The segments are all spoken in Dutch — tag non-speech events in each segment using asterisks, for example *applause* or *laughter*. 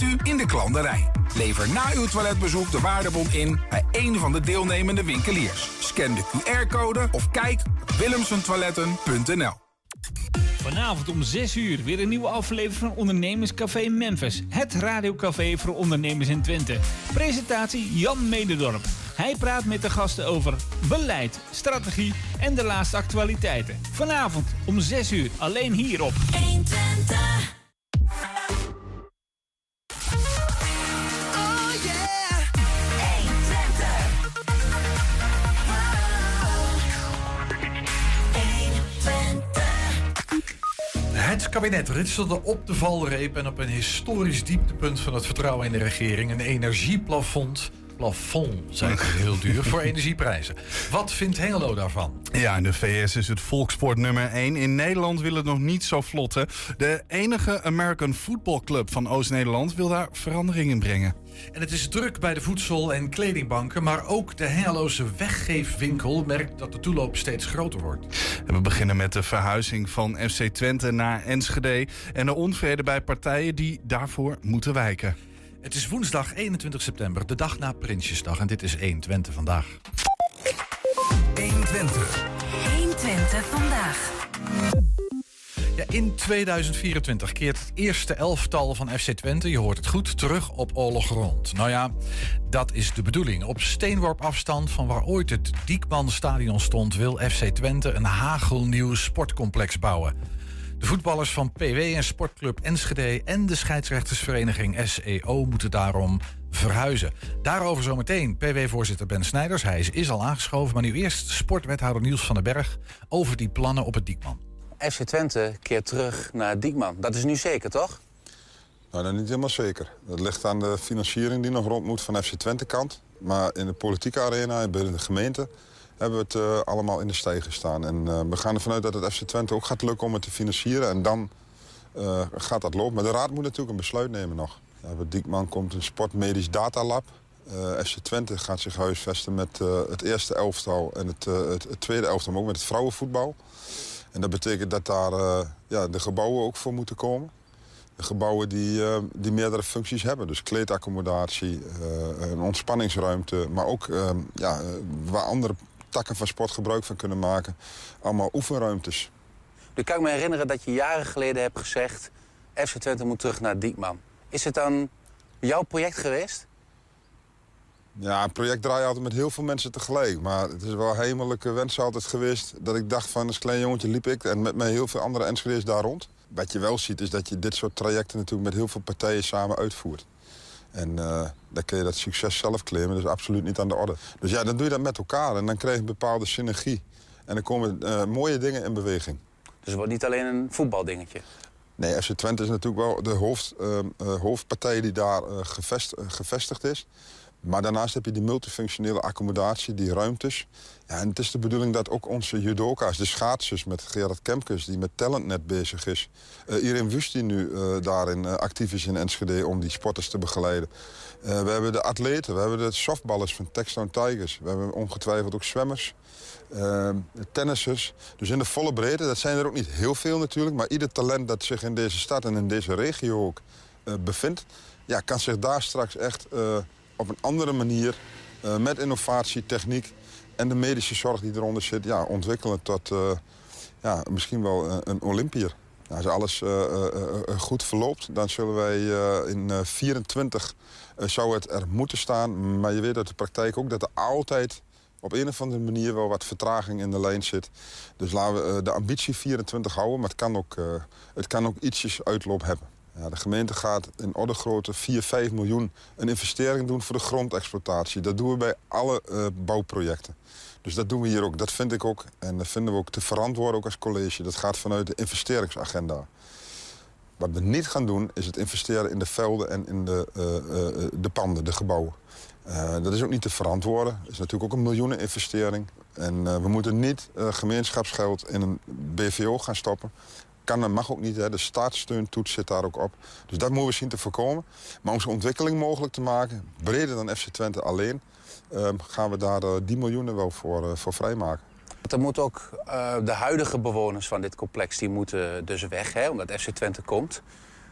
vindt u in de klanderij. Lever na uw toiletbezoek de waardebon in bij een van de deelnemende winkeliers. Scan de QR-code of kijk op willemsentoiletten.nl. Vanavond om 6 uur weer een nieuwe aflevering van Ondernemerscafé Memphis. Het radiocafé voor ondernemers in Twente. Presentatie Jan Mededorp. Hij praat met de gasten over beleid, strategie en de laatste actualiteiten. Vanavond om 6 uur alleen hier op 120. Kabinet ritselde op de valreep en op een historisch dieptepunt van het vertrouwen in de regering een energieplafond plafond, zijn *laughs* heel duur, voor energieprijzen. Wat vindt Hengelo daarvan? Ja, in de VS is het volksport nummer 1. In Nederland wil het nog niet zo vlotten. De enige American Football Club van Oost-Nederland wil daar verandering in brengen. En het is druk bij de voedsel- en kledingbanken, maar ook de Hengeloze weggeefwinkel merkt dat de toeloop steeds groter wordt. En we beginnen met de verhuizing van FC Twente naar Enschede en de onvrede bij partijen die daarvoor moeten wijken. Het is woensdag 21 september, de dag na Prinsjesdag. En dit is 120 vandaag. 120. 120 vandaag. Ja, in 2024 keert het eerste elftal van FC Twente, je hoort het goed, terug op oorloggrond. Nou ja, dat is de bedoeling. Op steenworp afstand van waar ooit het Diekmanstadion stond, wil FC Twente een hagelnieuw sportcomplex bouwen. De voetballers van PW en Sportclub Enschede en de scheidsrechtersvereniging SEO moeten daarom verhuizen. Daarover zometeen PW-voorzitter Ben Snijders. Hij is, is al aangeschoven, maar nu eerst sportwethouder Niels van den Berg over die plannen op het Diekman. FC Twente keert terug naar Diekman. Dat is nu zeker, toch? Nou, dat niet helemaal zeker. Dat ligt aan de financiering die nog rond moet van FC Twente kant. Maar in de politieke arena en binnen de gemeente hebben we het uh, allemaal in de stijgen staan. En uh, we gaan ervan uit dat het FC Twente ook gaat lukken om het te financieren. En dan uh, gaat dat lopen. Maar de raad moet natuurlijk een besluit nemen nog. Ja, bij Diekman komt een sportmedisch datalab. FC Twente gaat zich huisvesten met het eerste elftal en het, het, het, tweede elftal, maar ook met het vrouwenvoetbal. En dat betekent dat daar ja, de gebouwen ook voor moeten komen. Gebouwen die, die meerdere functies hebben. Dus kleedaccommodatie, een ontspanningsruimte, maar ook ja, waar andere takken van sport gebruik van kunnen maken. Allemaal oefenruimtes. Nu kan ik me herinneren dat je jaren geleden hebt gezegd... FC Twente moet terug naar Diekman. Is het dan jouw project geweest? Ja, een project draai je altijd met heel veel mensen tegelijk. Maar het is wel hemelijke wens altijd geweest... dat ik dacht van, als klein jongetje liep ik... en met mij heel veel andere Enschede's daar rond. Wat je wel ziet is dat je dit soort trajecten natuurlijk... met heel veel partijen samen uitvoert. En uh, dan kun je dat succes zelf claimen. Dat is absoluut niet aan de orde. Dus ja, dan doe je dat met elkaar. En dan krijg je een bepaalde synergie. En dan komen uh, mooie dingen in beweging. Dus het wordt niet alleen een voetbaldingetje? Nee, FC Twente is natuurlijk wel de hoofd, uh, hoofdpartij die daar gevest, gevestigd is. Maar daarnaast heb je die multifunctionele accommodatie, die ruimtes. Ja, en het is de bedoeling dat ook onze judoka's, de schaatsers met Gerard Kemkes... die met Talentnet bezig is. Uh, Irene Wust die nu uh, daarin uh, actief is in Enschede om die sporters te begeleiden. we hebben de atleten, we hebben de softballers van Textone Tigers. We hebben ongetwijfeld ook zwemmers, tennissers. Dus in de volle breedte, dat zijn er ook niet heel veel natuurlijk... maar ieder talent dat zich in deze stad en in deze regio ook bevindt... Ja, kan zich daar straks echt op een andere manier... met innovatie, techniek en de medische zorg die eronder zit... Ja, ontwikkelen tot uh, ja, misschien wel een, een Olympier. Als alles goed verloopt, dan zullen wij in 24 zou het er moeten staan. Maar je weet uit de praktijk ook dat er altijd op een of andere manier wel wat vertraging in de lijn zit. Dus laten we de ambitie 24 houden, maar het kan ook, het kan ook ietsjes uitloop hebben. Ja, de gemeente gaat in orde grootte 4, 5 miljoen een investering doen voor de grondexploitatie. Dat doen we bij alle uh, bouwprojecten. Dus dat doen we hier ook. Dat vind ik ook. En dat vinden we ook te verantwoorden ook als college. Dat gaat vanuit de investeringsagenda. Wat we niet gaan doen, is het investeren in de velden en in de, uh, uh, de panden, de gebouwen. Dat is ook niet te verantwoorden. Dat is natuurlijk ook een miljoeneninvestering. En we moeten niet gemeenschapsgeld in een BVO gaan stoppen kan en mag ook niet. Hè. De staatssteuntoets zit daar ook op. Dus dat moeten we zien te voorkomen. Maar om zo'n ontwikkeling mogelijk te maken, breder dan FC Twente alleen... Uh, gaan we daar uh, die miljoenen wel voor, uh, voor vrijmaken. Er moeten ook uh, de huidige bewoners van dit complex die moeten dus weg, hè, omdat FC Twente komt.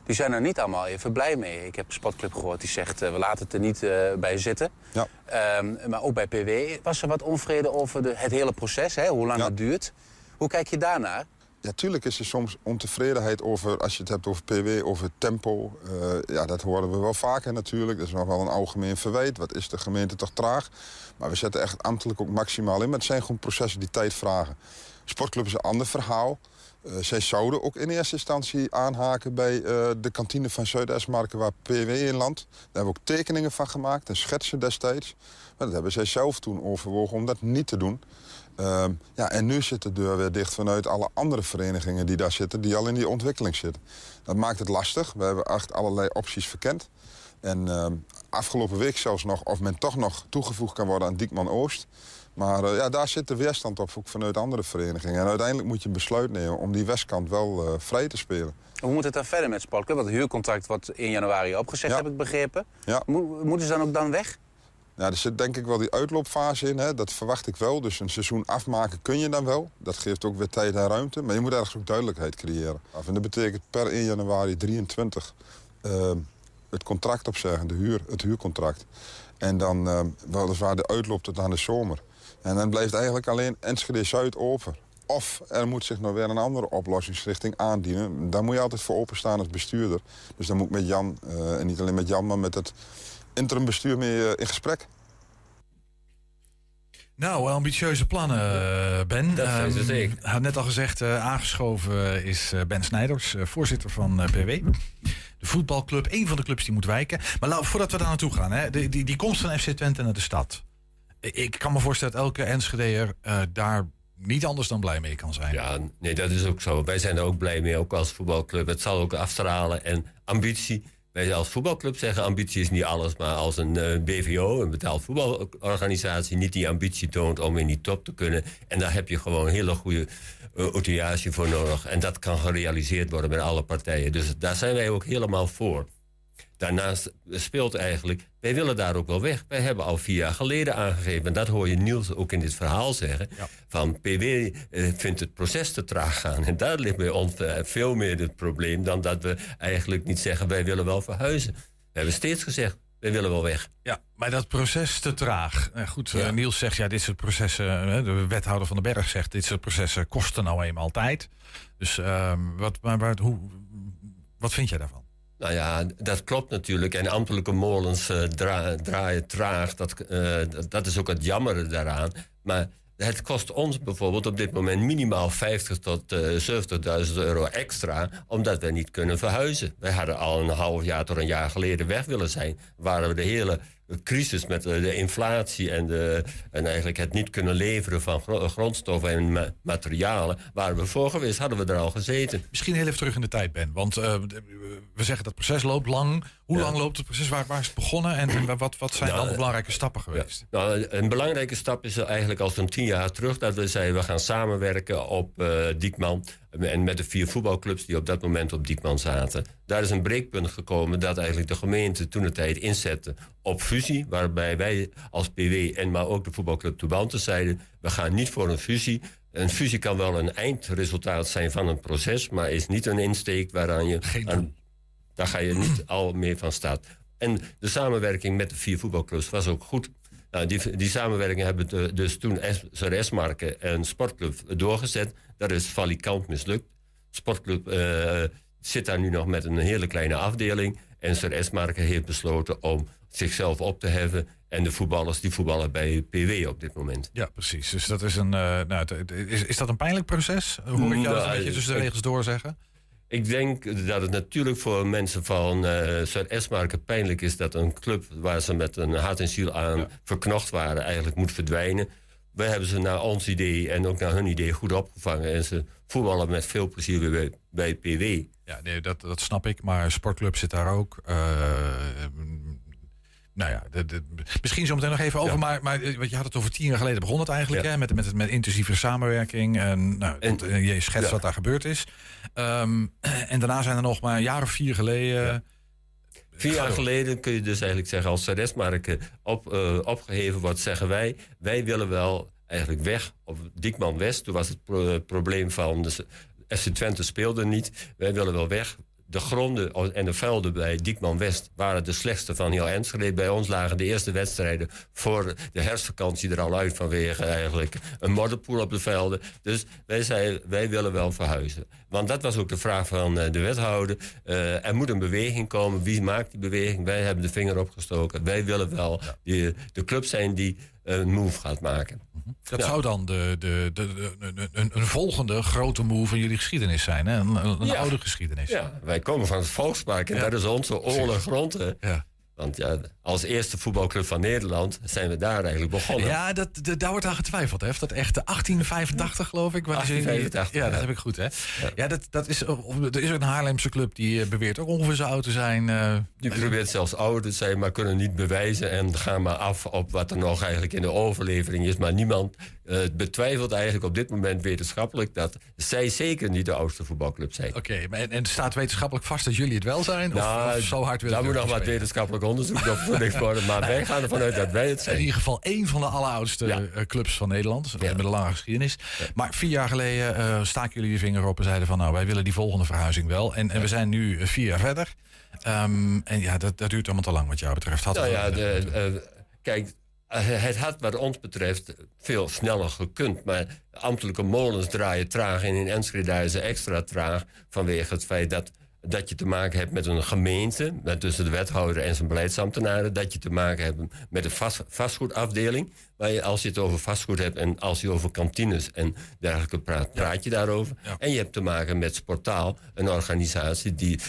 die zijn er niet allemaal even blij mee. Ik heb een sportclub gehoord die zegt, we laten het er niet bij zitten. Ja. Ehm, maar ook bij PW was er wat onvrede over de, het hele proces, hè, hoe lang Ja. het duurt. Hoe kijk je daarnaar? Ja, tuurlijk is er soms ontevredenheid over, als je het hebt over PW, over tempo. Eh, ja, dat horen we wel vaker natuurlijk. Dat is nog wel een algemeen verwijt. Wat is de gemeente toch traag? Maar we zetten echt ambtelijk ook maximaal in. Maar het zijn gewoon processen die tijd vragen. Sportclub is een ander verhaal. Eh, zij zouden ook in eerste instantie aanhaken bij eh, de kantine van Zuid-Esmarken waar PW in landt. Daar hebben we ook tekeningen van gemaakt en schetsen destijds. Maar dat hebben zij zelf toen overwogen om dat niet te doen. Ehm, ja, en nu zit de deur weer dicht vanuit alle andere verenigingen die daar zitten... die al in die ontwikkeling zitten. Dat maakt het lastig. We hebben echt allerlei opties verkend. En ehm, afgelopen week zelfs nog of men toch nog toegevoegd kan worden aan Diekman Oost. Maar eh, ja, daar zit de weerstand op, ook vanuit andere verenigingen. En uiteindelijk moet je een besluit nemen om die westkant wel eh, vrij te spelen. Hoe moet het dan verder met Sportclub? Want het huurcontract wordt in januari opgezegd, Ja. heb ik begrepen. Ja. Mo- moeten ze dan ook dan weg? Ja, er zit denk ik wel die uitloopfase in. Hè? Dat verwacht ik wel. Dus een seizoen afmaken kun je dan wel. Dat geeft ook weer tijd en ruimte. Maar je moet ergens ook duidelijkheid creëren. En dat betekent per 1 januari 23 eh, het contract opzeggen, de huur, het huurcontract. En dan eh, weliswaar de uitloop tot aan de zomer. En dan blijft eigenlijk alleen Enschede-Zuid open. Of er moet zich nog weer een andere oplossingsrichting aandienen. Daar moet je altijd voor openstaan als bestuurder. Dus dan moet ik met Jan, eh, en niet alleen met Jan, maar met het interim bestuur mee eh, in gesprek. Nou, ambitieuze plannen, eh, Ben. Dat zeker. Hij had net al gezegd, eh, aangeschoven is eh, Ben Snijders, eh, voorzitter van eh, PW. De voetbalclub, één van de clubs die moet wijken. Maar nou, voordat we daar naartoe gaan, hè, de, die, die komst van FC Twente naar de stad. Ik- kan me voorstellen dat elke Enschedeer eh daar niet anders dan blij mee kan zijn. Ja, nee, dat is ook zo. Wij zijn er ook blij mee, ook als voetbalclub. Het zal ook afstralen. En ambitie. Wij als voetbalclub zeggen ambitie is niet alles. Maar als een eh, BVO, een betaald voetbalorganisatie, niet die ambitie toont om in die top te kunnen. En daar heb je gewoon hele goede outillage voor nodig. En dat kan gerealiseerd worden met alle partijen. Dus daar zijn wij ook helemaal voor. Daarnaast speelt eigenlijk, wij willen daar ook wel weg. Wij hebben al vier jaar geleden aangegeven, en dat hoor je Niels ook in dit verhaal zeggen, van PW eh, vindt het proces te traag gaan. En daar ligt bij ons eh, veel meer het probleem dan dat we eigenlijk niet zeggen, wij willen wel verhuizen. We hebben steeds gezegd, wij willen wel weg. Ja, maar dat proces te traag. Eh, goed, Ja. Niels zegt, ja, dit soort processen, de wethouder van de Berg zegt, dit soort processen kosten nou eenmaal tijd. Dus ehm, wat, maar, maar, hoe, wat vind jij daarvan? Nou ja, dat klopt natuurlijk. En ambtelijke molens eh, dra- draaien traag. Dat, eh, dat- dat is ook het jammere daaraan. Maar het kost ons bijvoorbeeld op dit moment minimaal 50 tot eh 70.000 euro extra. Omdat we niet kunnen verhuizen. Wij hadden al een half jaar tot een jaar geleden weg willen zijn. Waren we de hele crisis met eh, de inflatie en, de, en eigenlijk het niet kunnen leveren van gro- grondstoffen en ma- materialen. Waren we voor geweest, hadden we er al gezeten. Misschien heel even terug in de tijd, Ben. Want eh, we zeggen dat het proces loopt lang. Hoe lang loopt het proces? Waar, waar is het begonnen? En, *clears throat* en wat, wat zijn Nou, dan de belangrijke stappen geweest? Nou, een belangrijke stap is eigenlijk al zo'n tien jaar terug dat we zeiden we gaan samenwerken op eh Diekman. En met de vier voetbalclubs die op dat moment op Diekman zaten. Daar is een breekpunt gekomen dat eigenlijk de gemeente toen de tijd inzette op fusie. Waarbij wij als PW en maar ook de voetbalclub Toubante zeiden we gaan niet voor een fusie. Een fusie kan wel een eindresultaat zijn van een proces, maar is niet een insteek waaraan je. Aan- daar ga je niet al meer van staat. En de samenwerking met de vier voetbalclubs was ook goed. Nou, die, die samenwerking hebben de- dus toen SRS-marken en Sportclub doorgezet. Dat is valikant mislukt. Sportclub eh, zit daar nu nog met een hele kleine afdeling. En SRS-marken heeft besloten om zichzelf op te heffen. En de voetballers die voetballen bij PW op dit moment. Ja, precies. Dus dat is een. eh, nou, is, is dat een pijnlijk proces? Hoor ik jou dat een Nou, beetje tussen de regels doorzeggen? Ik denk dat het natuurlijk voor mensen van uh, Zuid-Esmarken pijnlijk is dat een club waar ze met een hart en ziel aan verknocht waren, eigenlijk moet verdwijnen. We hebben ze naar ons idee en ook naar hun idee goed opgevangen. En ze voetballen met veel plezier weer bij, bij PW. Ja, nee, dat, dat snap ik. Maar sportclub zit daar ook. Eh, nou ja, de, de- misschien zo meteen nog even over. Ja. Maar, maar eh, je had het over tien jaar geleden begon het eigenlijk. Ja. Hè, met, met, met intensieve samenwerking. En, nou, En- eh, je schetst ja. wat daar gebeurd is. Ehm, *clears throat* en daarna zijn er nog maar een jaar of vier geleden. Ja. Vier jaar geleden kun je dus eigenlijk zeggen, als Ceresmarken op, eh, opgeheven wordt, zeggen wij, wij willen wel eigenlijk weg op Diekman West. Toen was het pro- probleem van de FC Twente speelde niet. Wij willen wel weg. De gronden en de velden bij Diekman West waren de slechtste van heel Enschede. Bij ons lagen de eerste wedstrijden voor de herfstvakantie er al uit vanwege eigenlijk een modderpoel op de velden. Dus wij zeiden, wij willen wel verhuizen. Want dat was ook de vraag van eh, de wethouder. Uh, er moet een beweging komen. Wie maakt die beweging? Wij hebben de vinger opgestoken. Wij willen wel die, de club zijn die een move gaat maken. Dat zou dan de, de, de, een, een, volgende grote move in jullie geschiedenis zijn. Hè? Een, een oude geschiedenis. Ja, wij komen van het Volkspark en dat is onze oorlog grond. Ja. Want ja, als eerste voetbalclub van Nederland zijn we daar eigenlijk begonnen. Ja, dat, daar wordt aan getwijfeld. Heeft dat echt 1885 geloof ik? 1885, ja, dat heb ik goed hè. Ja, dat, dat is, er is een Haarlemse club die eh, beweert ook ongeveer zo oud te zijn. Uh, die probeert zelfs ouder te zijn, maar kunnen niet bewijzen. En gaan maar af op wat er nog eigenlijk in de overlevering is. Maar niemand uh, betwijfelt eigenlijk op dit moment wetenschappelijk... dat zij zeker niet de oudste voetbalclub zijn. Oké, en, en staat wetenschappelijk vast dat jullie het wel zijn? Nou, of, zo hard willen Daar moet nog wat wetenschappelijk onderzoek verricht worden. Maar wij gaan ervan uit dat wij het zijn. In ieder geval één van de alleroudste eh, clubs van Nederland. Met een lange geschiedenis. Maar vier jaar geleden uh, staken jullie je vinger op en zeiden van... nou, wij willen die volgende verhuizing wel. En, en we zijn nu vier jaar verder. Um, en ja, dat, dat duurt allemaal te lang wat jou betreft. Had nou ja, de, kijk, het had wat ons betreft veel sneller gekund. Maar ambtelijke molens draaien traag en in Enschede draaien ze extra traag... vanwege het feit dat dat je te maken hebt met een gemeente, met tussen de wethouder en zijn beleidsambtenaren, dat je te maken hebt met een vast, vastgoedafdeling. Waar je, als je het over vastgoed hebt en als je over kantines en dergelijke praat, praat je daarover. En je hebt te maken met Sportaal, een organisatie die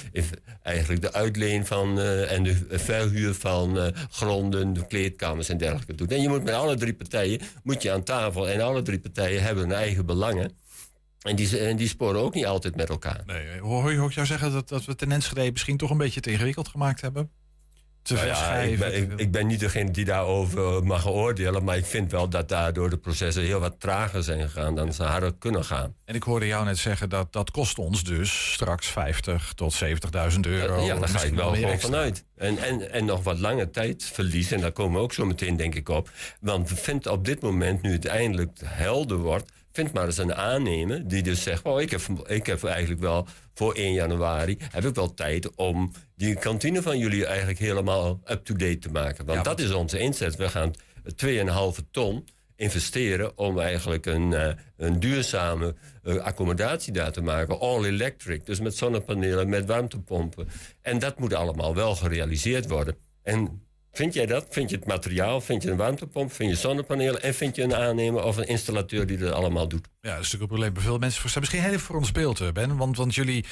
eigenlijk de uitleen van uh, en de verhuur van uh, gronden, de kleedkamers en dergelijke doet. En je moet met alle drie partijen moet je aan tafel en alle drie partijen hebben hun eigen belangen. En die, en die sporen ook niet altijd met elkaar. Nee, hoor je ook jou zeggen dat, dat we ten Enschede misschien toch een beetje te ingewikkeld gemaakt hebben? Te nou ja, ik, ben, ik, ben, niet degene die daarover mag oordelen. Maar ik vind wel dat daardoor de processen heel wat trager zijn gegaan dan ze hadden kunnen gaan. En ik hoorde jou net zeggen dat dat kost ons dus straks 50 tot 70.000 euro. Ja, daar ga ik wel gewoon vanuit. En, en, en nog wat lange tijd verliezen. En daar komen we ook zo meteen denk ik op. Want we vinden op dit moment, nu het eindelijk helder wordt vind maar eens een aannemer die dus zegt... Oh, ik, heb, ik heb eigenlijk wel voor 1 januari heb ik wel tijd om die kantine van jullie eigenlijk helemaal up-to-date te maken. Want dat is onze inzet. We gaan 2,5 ton investeren om eigenlijk een, uh, een duurzame uh, accommodatie daar te maken. All electric, dus met zonnepanelen, met warmtepompen. En dat moet allemaal wel gerealiseerd worden. En Vind jij dat? Vind je het materiaal? Vind je een warmtepomp? Vind je zonnepanelen? En vind je een aannemer of een installateur die dat allemaal doet? Ja, dat is natuurlijk een probleem veel mensen. Voor, misschien heel even voor ons beeld, eh, Ben. Want, want jullie,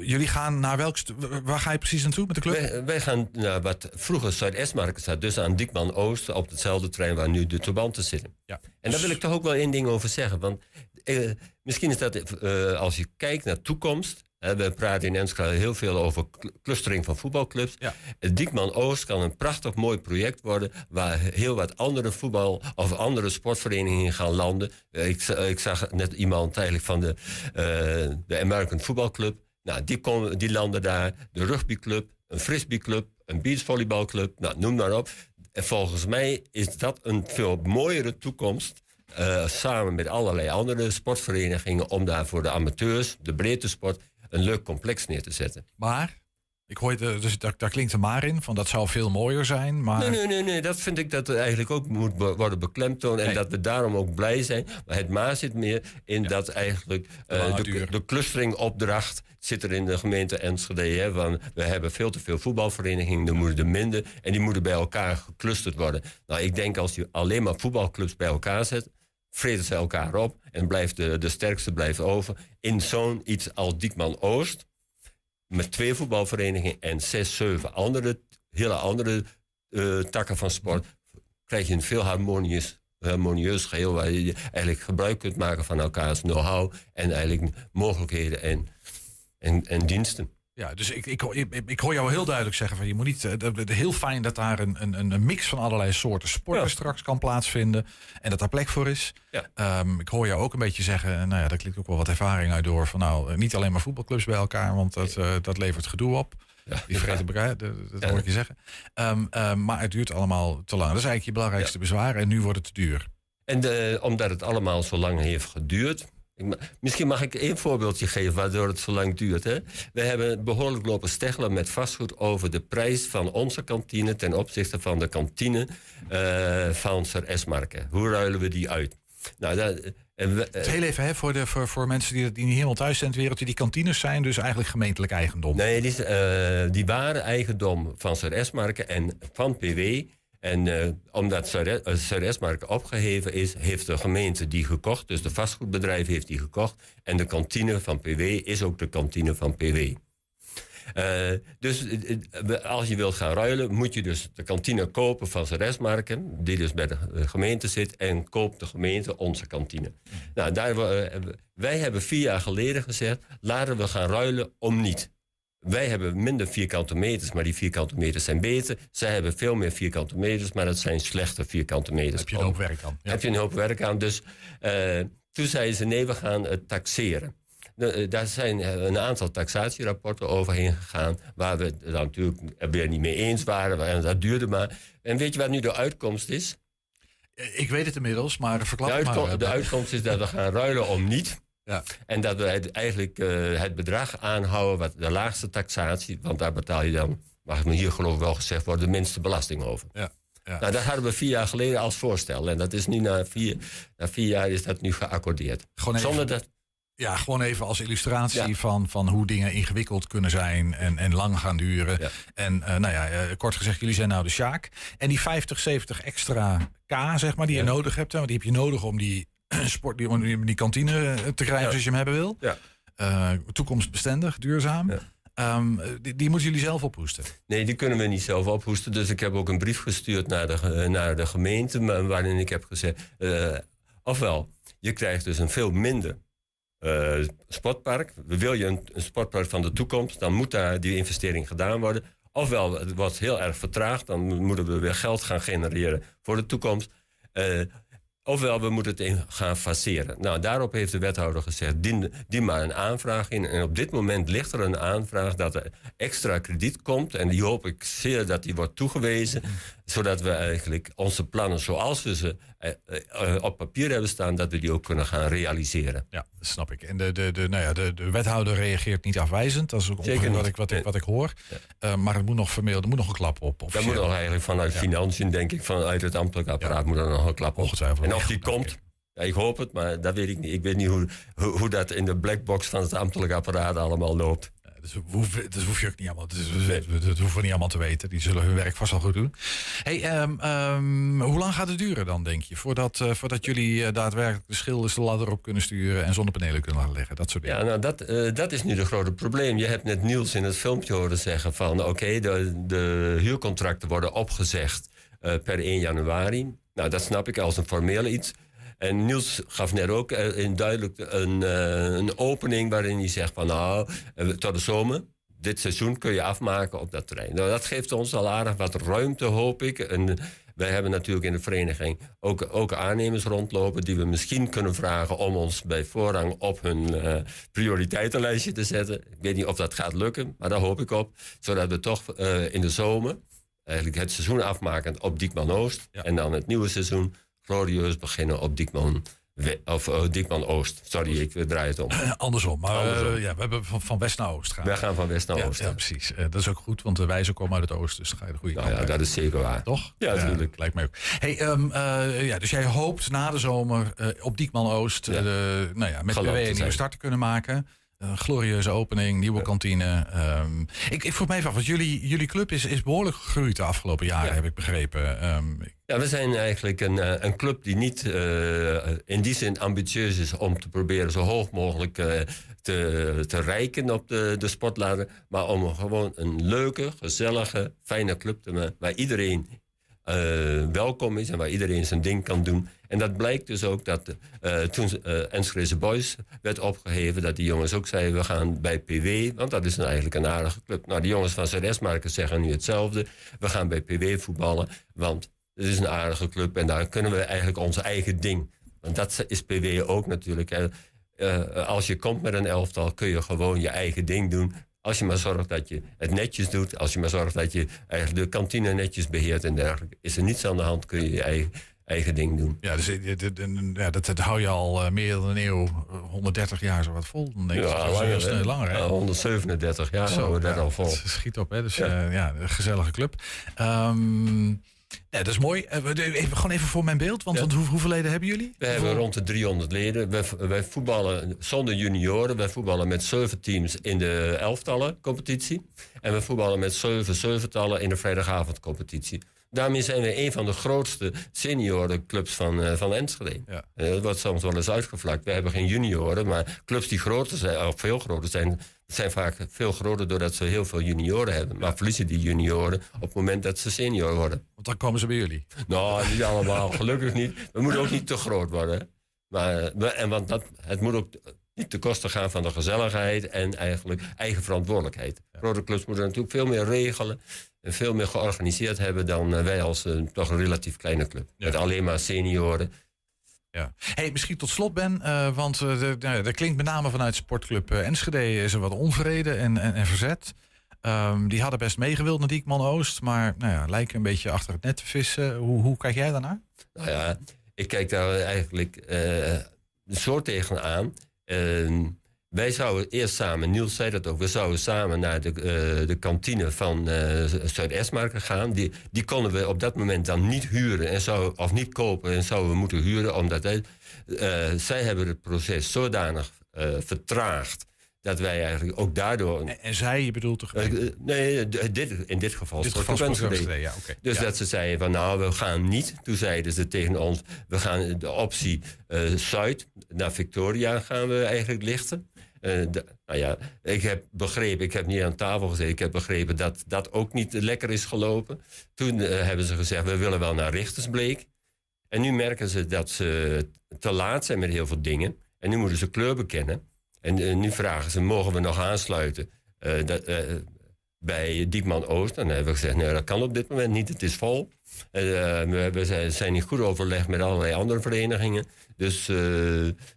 jullie gaan naar welk... Waar ga je precies naartoe met de club? Wij, gaan naar wat vroeger Zuid-Estmarkt staat. Dus aan Diekman Oost, op hetzelfde trein waar nu de turbanten zitten. Ja. En daar wil ik toch ook wel één ding over zeggen. Want eh, misschien is dat, eh, als je kijkt naar toekomst we praten in Enschede heel veel over clustering van voetbalclubs. Ja. Diekman Oost kan een prachtig mooi project worden... waar heel wat andere voetbal- of andere sportverenigingen gaan landen. Ik, ik zag net iemand eigenlijk van de, uh, de American Football Club. Nou, die, komen, die landen daar. De rugbyclub, een frisbeeclub, een beachvolleybalclub. Nou, noem maar op. En volgens mij is dat een veel mooiere toekomst... Uh, samen met allerlei andere sportverenigingen... om daar voor de amateurs, de breedte sport een leuk complex neer te zetten. Maar? Ik hoor, dus daar, daar, klinkt er maar in, van dat zou veel mooier zijn. Maar... Nee, nee, nee, nee, dat vind ik dat er eigenlijk ook moet worden beklemtoond. En dat we daarom ook blij zijn. Maar het maar zit meer in dat eigenlijk uh, de, de clusteringopdracht zit er in de gemeente Enschede. Hè, van, we hebben veel te veel voetbalverenigingen, er moeten er minder. En die moeten bij elkaar geclusterd worden. Nou, ik denk als je alleen maar voetbalclubs bij elkaar zet vreten ze elkaar op en blijft de, de sterkste blijft over. In zo'n iets als Diekman Oost, met twee voetbalverenigingen en zes, zeven andere, hele andere uh, takken van sport, krijg je een veel harmonieus, harmonieus geheel waar je eigenlijk gebruik kunt maken van elkaars know-how en eigenlijk mogelijkheden en, en, en diensten. Ja, dus ik, ik, ik, ik, hoor jou heel duidelijk zeggen van je moet niet. Uh, heel fijn dat daar een, een, een mix van allerlei soorten sporten straks kan plaatsvinden. En dat daar plek voor is. Ja. Um, ik hoor jou ook een beetje zeggen, nou ja, daar klinkt ook wel wat ervaring uit door. Van nou, eh, niet alleen maar voetbalclubs bij elkaar, want dat, uh, dat levert gedoe op. Ja, die vergeten ja. dat hoor ik je zeggen. Um, um, maar het duurt allemaal te lang. Dat is eigenlijk je belangrijkste bezwaar. En nu wordt het te duur. En de, omdat het allemaal zo lang heeft geduurd, Misschien mag ik één voorbeeldje geven waardoor het zo lang duurt. Hè? We hebben behoorlijk lopen steggelen met vastgoed over de prijs van onze kantine ten opzichte van de kantine eh, van Sir Esmarken. Hoe ruilen we die uit? Nou, dat, en we, Dus heel even hè, voor, de, voor, voor mensen die, die niet helemaal thuis zijn in het wereldje. Die kantines zijn dus eigenlijk gemeentelijk eigendom. Nee, die, eh, die waren eigendom van Sir Esmarken en van PW. En eh, omdat eh, Sir Esmarken opgeheven is, heeft de gemeente die gekocht. Dus de vastgoedbedrijf heeft die gekocht. En de kantine van PW is ook de kantine van PW. Eh, dus als je wilt gaan ruilen, moet je dus de kantine kopen van Sir Esmarken, die dus bij de gemeente zit, en koopt de gemeente onze kantine. Nou, daar, wij hebben vier jaar geleden gezegd, laten we gaan ruilen om niet. Wij hebben minder vierkante meters, maar die vierkante meters zijn beter. Zij hebben veel meer vierkante meters, maar dat zijn slechte vierkante meters. heb je een hoop werk aan. Ja. Heb je een hoop werk aan. Dus eh, toen zeiden ze, nee, we gaan het taxeren. Nou, eh, Daar zijn eh, een aantal taxatierapporten overheen gegaan... waar we het natuurlijk er weer niet mee eens waren. En dat duurde maar. En weet je wat nu de uitkomst is? Ik weet het inmiddels, maar De, uitkom- maar. de uitkomst is dat we gaan ruilen om niet. Ja. En dat we het, eigenlijk eh, het bedrag aanhouden, wat de laagste taxatie... want daar betaal je dan, mag ik me hier geloof ik wel gezegd worden... de minste belasting over. Ja, ja. Nou, dat hadden we vier jaar geleden als voorstel. En dat is nu na vier, na vier jaar is dat nu geaccordeerd. Gewoon even- Zonder dat... Ja, gewoon even als illustratie Ja. van, van hoe dingen ingewikkeld kunnen zijn en, en lang gaan duren. Ja. En eh, nou ja, eh, kort gezegd, jullie zijn nou de Sjaak. En die 50, 70 extra K, zeg maar, die je nodig hebt. Hè, want die heb je nodig om die *clears throat* sport, die, om die, kantine eh, te krijgen Ja. zoals je hem hebben wil. Ja. Eh, toekomstbestendig, duurzaam. Ja. Ehm, die, die moeten jullie zelf ophoesten. Nee, die kunnen we niet zelf ophoesten. Dus ik heb ook een brief gestuurd naar de, ge- naar de gemeente... waarin ik heb gezegd... eh, ofwel, je krijgt dus een veel minder eh, sportpark. Wil je een, een sportpark van de toekomst... dan moet daar die investering gedaan worden. Ofwel, het wordt heel erg vertraagd... dan moeten we weer geld gaan genereren voor de toekomst... Ofwel, we moeten het in gaan faceren. Nou, daarop heeft de wethouder gezegd, dien, dien maar een aanvraag in. En op dit moment ligt er een aanvraag dat er extra krediet komt. En die hoop ik zeer dat die wordt toegewezen. Zodat we eigenlijk onze plannen zoals we ze op papier hebben staan... dat we die ook kunnen gaan realiseren. Ja, dat snap ik. En de, de, de, nou ja, de, de wethouder reageert niet afwijzend. Dat is ook Zeker wat ik, wat, ik, wat ik hoor. Eh, maar het moet nog formeel, er moet nog een klap op. Daar officieel. moet nog eigenlijk vanuit financiën, denk ik, vanuit het ambtelijk apparaat... moet er nog een klap op. En of die komt, ja, ik hoop het, maar dat weet ik niet. Ik weet niet hoe, hoe, hoe dat in de blackbox van het ambtelijk apparaat allemaal loopt. Dus dat hoef je niet allemaal, dus dat hoeven we niet allemaal te weten. Die zullen hun werk vast wel goed doen. Hey, ehm, ehm, hoe lang gaat het duren dan, denk je? Voordat, eh, voordat jullie eh, daadwerkelijk de schilders de ladder op kunnen sturen en zonnepanelen kunnen laten leggen. Dat soort dingen. Ja, nou, dat, eh, dat is nu de grote probleem. Je hebt net Niels in het filmpje horen zeggen van... oké, de, de huurcontracten worden opgezegd per 1 januari. Nou, dat snap ik als een formeel iets. En Niels gaf net ook eh, in duidelijk een, eh, een opening... waarin hij zegt van nou, eh, tot de zomer... dit seizoen kun je afmaken op dat terrein. Nou, dat geeft ons al aardig wat ruimte, hoop ik. En wij hebben natuurlijk in de vereniging ook, ook aannemers rondlopen... die we misschien kunnen vragen om ons bij voorrang op hun prioriteitenlijstje te zetten. Ik weet niet of dat gaat lukken, maar daar hoop ik op. Zodat we toch in de zomer eigenlijk het seizoen afmaken op Diekman Oost. Ja. En dan het nieuwe seizoen glorieus beginnen op Diekman, We- of, eh, Diekman Oost. Sorry, ik eh, draai het om. *clears throat* Andersom. Maar Andersom. eh, ja, we hebben van, van west naar oost gaan. Wij gaan van west naar ja, oost. ja, precies. Dat is ook goed, want de wijzen komen uit het oosten. Dus dan ga je de goede Nou kant ja, uit. dat is zeker waar. Toch? Ja, natuurlijk. lijkt mij ook. Hey, ehm, eh, ja, dus jij hoopt na de zomer op Diekman Oost nou ja, met te een nieuwe start te kunnen maken. Een glorieuze opening, nieuwe kantine. Ehm, ik, ik vroeg me even af, want jullie, jullie club is, is behoorlijk gegroeid de afgelopen jaren, Ja. heb ik begrepen. Ehm, Ja, we zijn eigenlijk een, eh, een club die niet eh, in die zin ambitieus is om te proberen zo hoog mogelijk eh, te, te rijken op de, de sportladder. Maar om gewoon een leuke, gezellige, fijne club te maken waar iedereen welkom is en waar iedereen zijn ding kan doen. En dat blijkt dus ook dat eh, toen eh Enschede Boys werd opgeheven, dat die jongens ook zeiden: we gaan bij PW, want dat is nou eigenlijk een aardige club. Nou, die jongens van Ceresmarken zeggen nu hetzelfde: we gaan bij PW voetballen, want het is een aardige club en daar kunnen we eigenlijk onze eigen ding. Want dat is PW ook natuurlijk. Eh, als je komt met een elftal, kun je gewoon je eigen ding doen. Als je maar zorgt dat je het netjes doet. Als je maar zorgt dat je eigenlijk de kantine netjes beheert en dergelijke. Is er niets aan de hand, kun je je eigen, eigen ding doen. Ja, dus, eh, ja, dat, dat hou je al eh, meer dan een eeuw, eh, 130 jaar zo wat vol. Dan denk ik, dat is langer, eh, langer hè? Ja, 137 jaar Zo, houden we dat ja, al vol. het schiet op, hè? Dus Ja. ja, ja een gezellige club. Ehm, ja, dat is mooi. Eh, even, gewoon even voor mijn beeld, want, Ja. want hoe, hoeveel leden hebben jullie? We hebben rond de 300 leden. Wij, wij voetballen zonder junioren. Wij voetballen met zeven teams in de elftallen competitie. En we voetballen met zeven zeventallen in de vrijdagavondcompetitie. Daarmee zijn we een van de grootste seniorenclubs van, eh, van Enschede. Ja. Eh, dat wordt soms wel eens uitgevlakt. We hebben geen junioren, maar clubs die groter zijn, of veel groter zijn, zijn vaak veel groter doordat ze heel veel junioren hebben. Maar verliezen die junioren op het moment dat ze senior worden. Want dan komen ze bij jullie. Nou, niet allemaal, *laughs* gelukkig niet. We moeten ook niet te groot worden. Maar, en want dat, het moet ook niet te kosten gaan van de gezelligheid en eigenlijk eigen verantwoordelijkheid. Grote clubs moeten natuurlijk veel meer regelen en veel meer georganiseerd hebben dan eh, wij als een toch een relatief kleine club. Met alleen maar senioren. Ja. Hey, misschien tot slot, Ben, eh, want eh, de- nou, er klinkt met name vanuit sportclub eh, Enschede is er wat onvrede en, en, en verzet. Ehm, die hadden best meegewild naar Diekman Oost, maar nou ja, lijken een beetje achter het net te vissen. Hoe, hoe kijk jij daarnaar? Nou ja, ik kijk daar eigenlijk eh zo tegenaan. Ehm wij zouden eerst samen, Niels zei dat ook, we zouden samen naar de, eh, de kantine van eh Zuid-Estmarken gaan. Die, die konden we op dat moment dan niet huren en zou, of niet kopen en zouden we moeten huren, omdat wij, eh, zij hebben het proces zodanig vertraagd dat wij eigenlijk ook daardoor. En, en zij, je bedoelt toch? Nee, dit, in dit geval. dit geval Enschede. Ja, oké. Dus Ja. dat ze zeiden van nou, we gaan niet. Toen zeiden ze tegen ons, we gaan de optie Zuid naar Victoria gaan we eigenlijk lichten. Eh, nou ja, ik heb begrepen, ik heb niet aan tafel gezeten, ik heb begrepen dat dat ook niet lekker is gelopen. Toen eh, hebben ze gezegd, we willen wel naar Richtersbleek. En nu merken ze dat ze te laat zijn met heel veel dingen. En nu moeten ze kleur bekennen. En eh, nu vragen ze, mogen we nog aansluiten dat, bij Diekman Oost? En dan hebben we gezegd, nee, dat kan op dit moment niet, het is vol. En, eh, we hebben- zijn in goed overleg met allerlei andere verenigingen. Dus eh,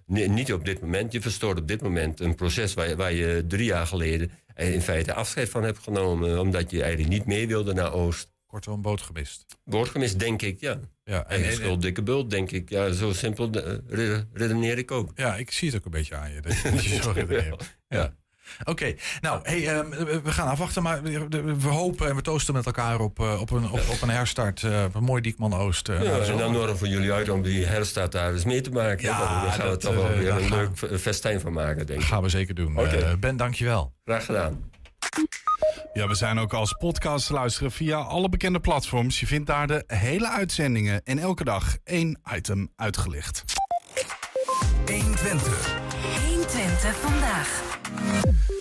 ni- niet op dit moment. Je verstoort op dit moment een proces waar, je- waar je drie jaar geleden eh, in feite afscheid van hebt genomen. Omdat je eigenlijk niet mee wilde naar Oost. Kortom, boot gemist. Wordt gemist, denk ik, ja. Ja, en, en- schuld, dikke bult, denk ik. Ja, zo simpel eh, re- redeneer ik ook. ja, ik zie het ook een beetje aan je. Dat je, dat je *laughs* zo redeneert. Ja. Oké, nou, hey, ehm, we- gaan afwachten, maar we, we hopen en we toosten met elkaar op, eh, op, een, op, op een herstart. eh, een mooi Diekman Oost. eh, Ja, en dan nodigen we jullie uit om die herstart daar eens mee te maken. Ja, daar gaan we dat, toch wel weer een gaan- leuk festijn van maken, denk ik. gaan we zeker doen. Oké. Eh, ben, dankjewel. Graag gedaan. Ja, we zijn ook als podcast te luisteren via alle bekende platforms. Je vindt daar de hele uitzendingen en elke dag één item uitgelicht. 120. 120 vandaag.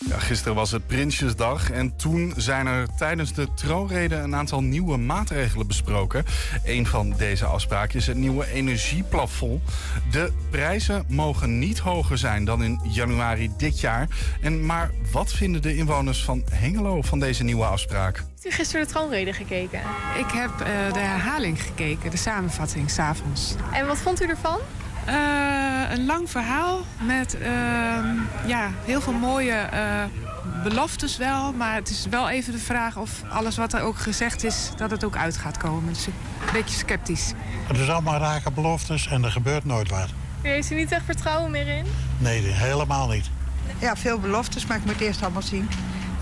Ja, gisteren was het Prinsjesdag en toen zijn er tijdens de troonrede een aantal nieuwe maatregelen besproken. Een van deze afspraken is het nieuwe energieplafond. De prijzen mogen niet hoger zijn dan in januari dit jaar. En maar wat vinden de inwoners van Hengelo van deze nieuwe afspraak? Heeft u gisteren de troonrede gekeken? Ik heb eh, de herhaling gekeken, de samenvatting, s'avonds. En wat vond u ervan? Eh een lang verhaal met ehm, ja, heel veel mooie eh, beloftes wel. Maar het is wel even de vraag of alles wat er ook gezegd is, dat het ook uit gaat komen. Dus ik ben een beetje sceptisch. Het is allemaal rake beloftes en er gebeurt nooit wat. U heeft er niet echt vertrouwen meer in? Nee, helemaal niet. Ja, veel beloftes, maar ik moet het eerst allemaal zien.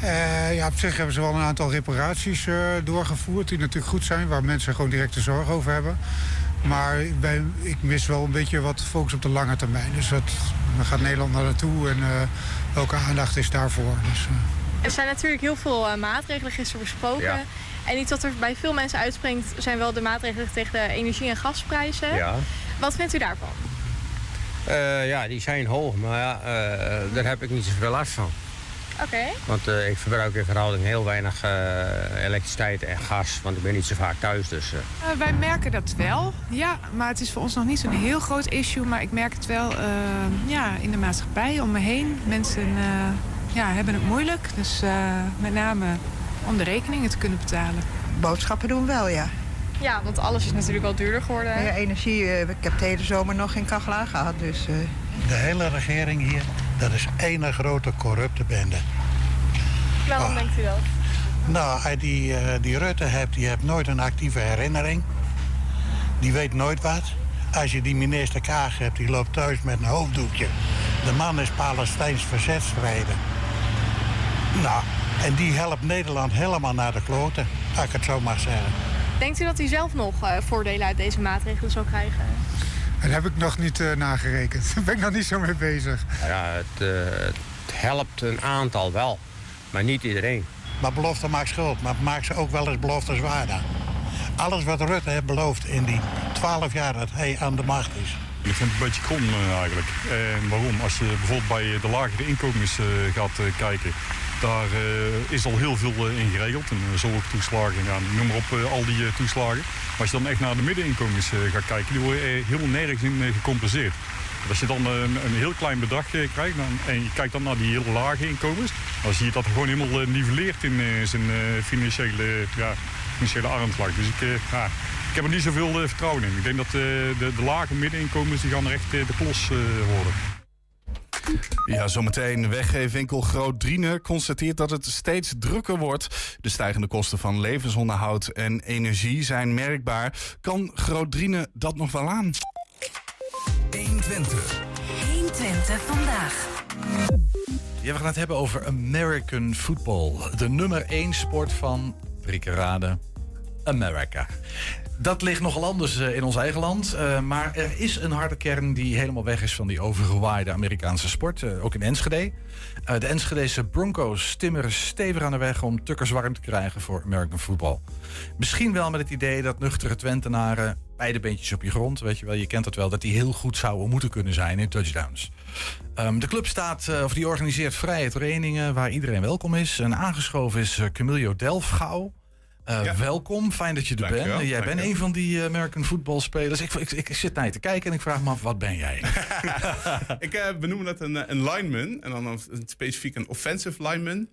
Eh, ja, op zich hebben ze wel een aantal reparaties eh, doorgevoerd die natuurlijk goed zijn, waar mensen gewoon directe zorg over hebben. Maar ik, mis wel een beetje wat focus op de lange termijn. Dus dat, waar gaat Nederland naar naartoe en eh, welke aandacht is daarvoor? Dus, eh, Er zijn natuurlijk heel veel eh, maatregelen gisteren besproken. Ja. En iets wat er bij veel mensen uitspringt zijn wel de maatregelen tegen de energie- en gasprijzen. Ja. Wat vindt u daarvan? Eh, ja, die zijn hoog, maar ja, eh, daar heb ik niet zoveel last van. Oké. Want eh, ik verbruik in verhouding heel weinig eh, elektriciteit en gas, want ik ben niet zo vaak thuis. Dus, eh. Wij merken dat wel, ja. Maar het is voor ons nog niet zo'n heel groot issue. Maar ik merk het wel eh, ja, in de maatschappij, om me heen. Mensen eh, ja, hebben het moeilijk. Dus eh, met name om de rekeningen te kunnen betalen. Boodschappen doen wel, ja. Ja, want alles is natuurlijk wel duurder geworden. Ja, energie, ik heb de hele zomer nog geen kachel aangehad, dus... eh, De hele regering hier, dat is één grote corrupte bende. Waarom Ah. denkt u dat? Nou, je die, eh, die Rutte hebt, die heeft nooit een actieve herinnering. die weet nooit wat. Als je die minister Kaag hebt, die loopt thuis met een hoofddoekje. De man is Palestijns verzetstrijder. Nou, en die helpt Nederland helemaal naar de kloten, als ik het zo mag zeggen. Denkt u dat u zelf nog eh, voordelen uit deze maatregelen zal krijgen? Dat heb ik nog niet eh, nagerekend. *laughs* Daar ben ik nog niet zo mee bezig. Ja, het, eh, het helpt een aantal wel, maar niet iedereen. Maar belofte maakt schuld, maar maakt ze ook wel eens beloftes waar dan. Alles wat Rutte heeft beloofd in die twaalf jaar dat hij aan de macht is. Ik vind het een beetje krom eh, eigenlijk. En waarom? Als je bijvoorbeeld bij de lagere inkomens eh, gaat kijken, daar eh, is al heel veel eh, in geregeld. En uh, zorgtoeslagen, ja, noem maar op, eh, al die eh, toeslagen. Maar als je dan echt naar de middeninkomens eh, gaat kijken, die worden eh, helemaal nergens in eh, gecompenseerd. Dus Als je dan eh, een, heel klein bedrag eh, krijgt en je kijkt dan naar die hele lage inkomens, dan zie je dat gewoon helemaal eh, niveleert in eh, zijn eh, financiële, ja, financiële armslag. Dus ik, eh, ja, ik heb er niet zoveel eh, vertrouwen in. Ik denk dat eh, de, de lage middeninkomens die gaan er echt eh, de klos eh, worden. Ja, zometeen weggeefwinkel Groot Driene constateert dat het steeds drukker wordt. De stijgende kosten van levensonderhoud en energie zijn merkbaar. Kan Groot dat nog wel aan? 120. 120 vandaag. Ja, we gaan het hebben over American football. De nummer 1 sport van, drie keer raden, America. Dat ligt nogal anders eh, in ons eigen land. eh, maar er is een harde kern die helemaal weg is van die overgewaaide Amerikaanse sport. eh, ook in Enschede. De Enschedese Broncos timmeren stevig aan de weg om tukkers warm te krijgen voor American football. Misschien wel met het idee dat nuchtere Twentenaren beide beentjes op je grond, weet je wel, je kent dat wel, dat die heel goed zouden moeten kunnen zijn in touchdowns. Ehm, de club staat, of die organiseert vrije trainingen waar iedereen welkom is. En aangeschoven is uh, Camilio Delfgauw. Eh, Welkom, fijn dat je er bent. Jij bent een van die eh, American voetbalspelers. Ik, ik, ik zit naar je te kijken en ik vraag me af, wat ben jij? *laughs* ik eh, benoem dat een, een lineman. En dan een specifiek een offensive lineman.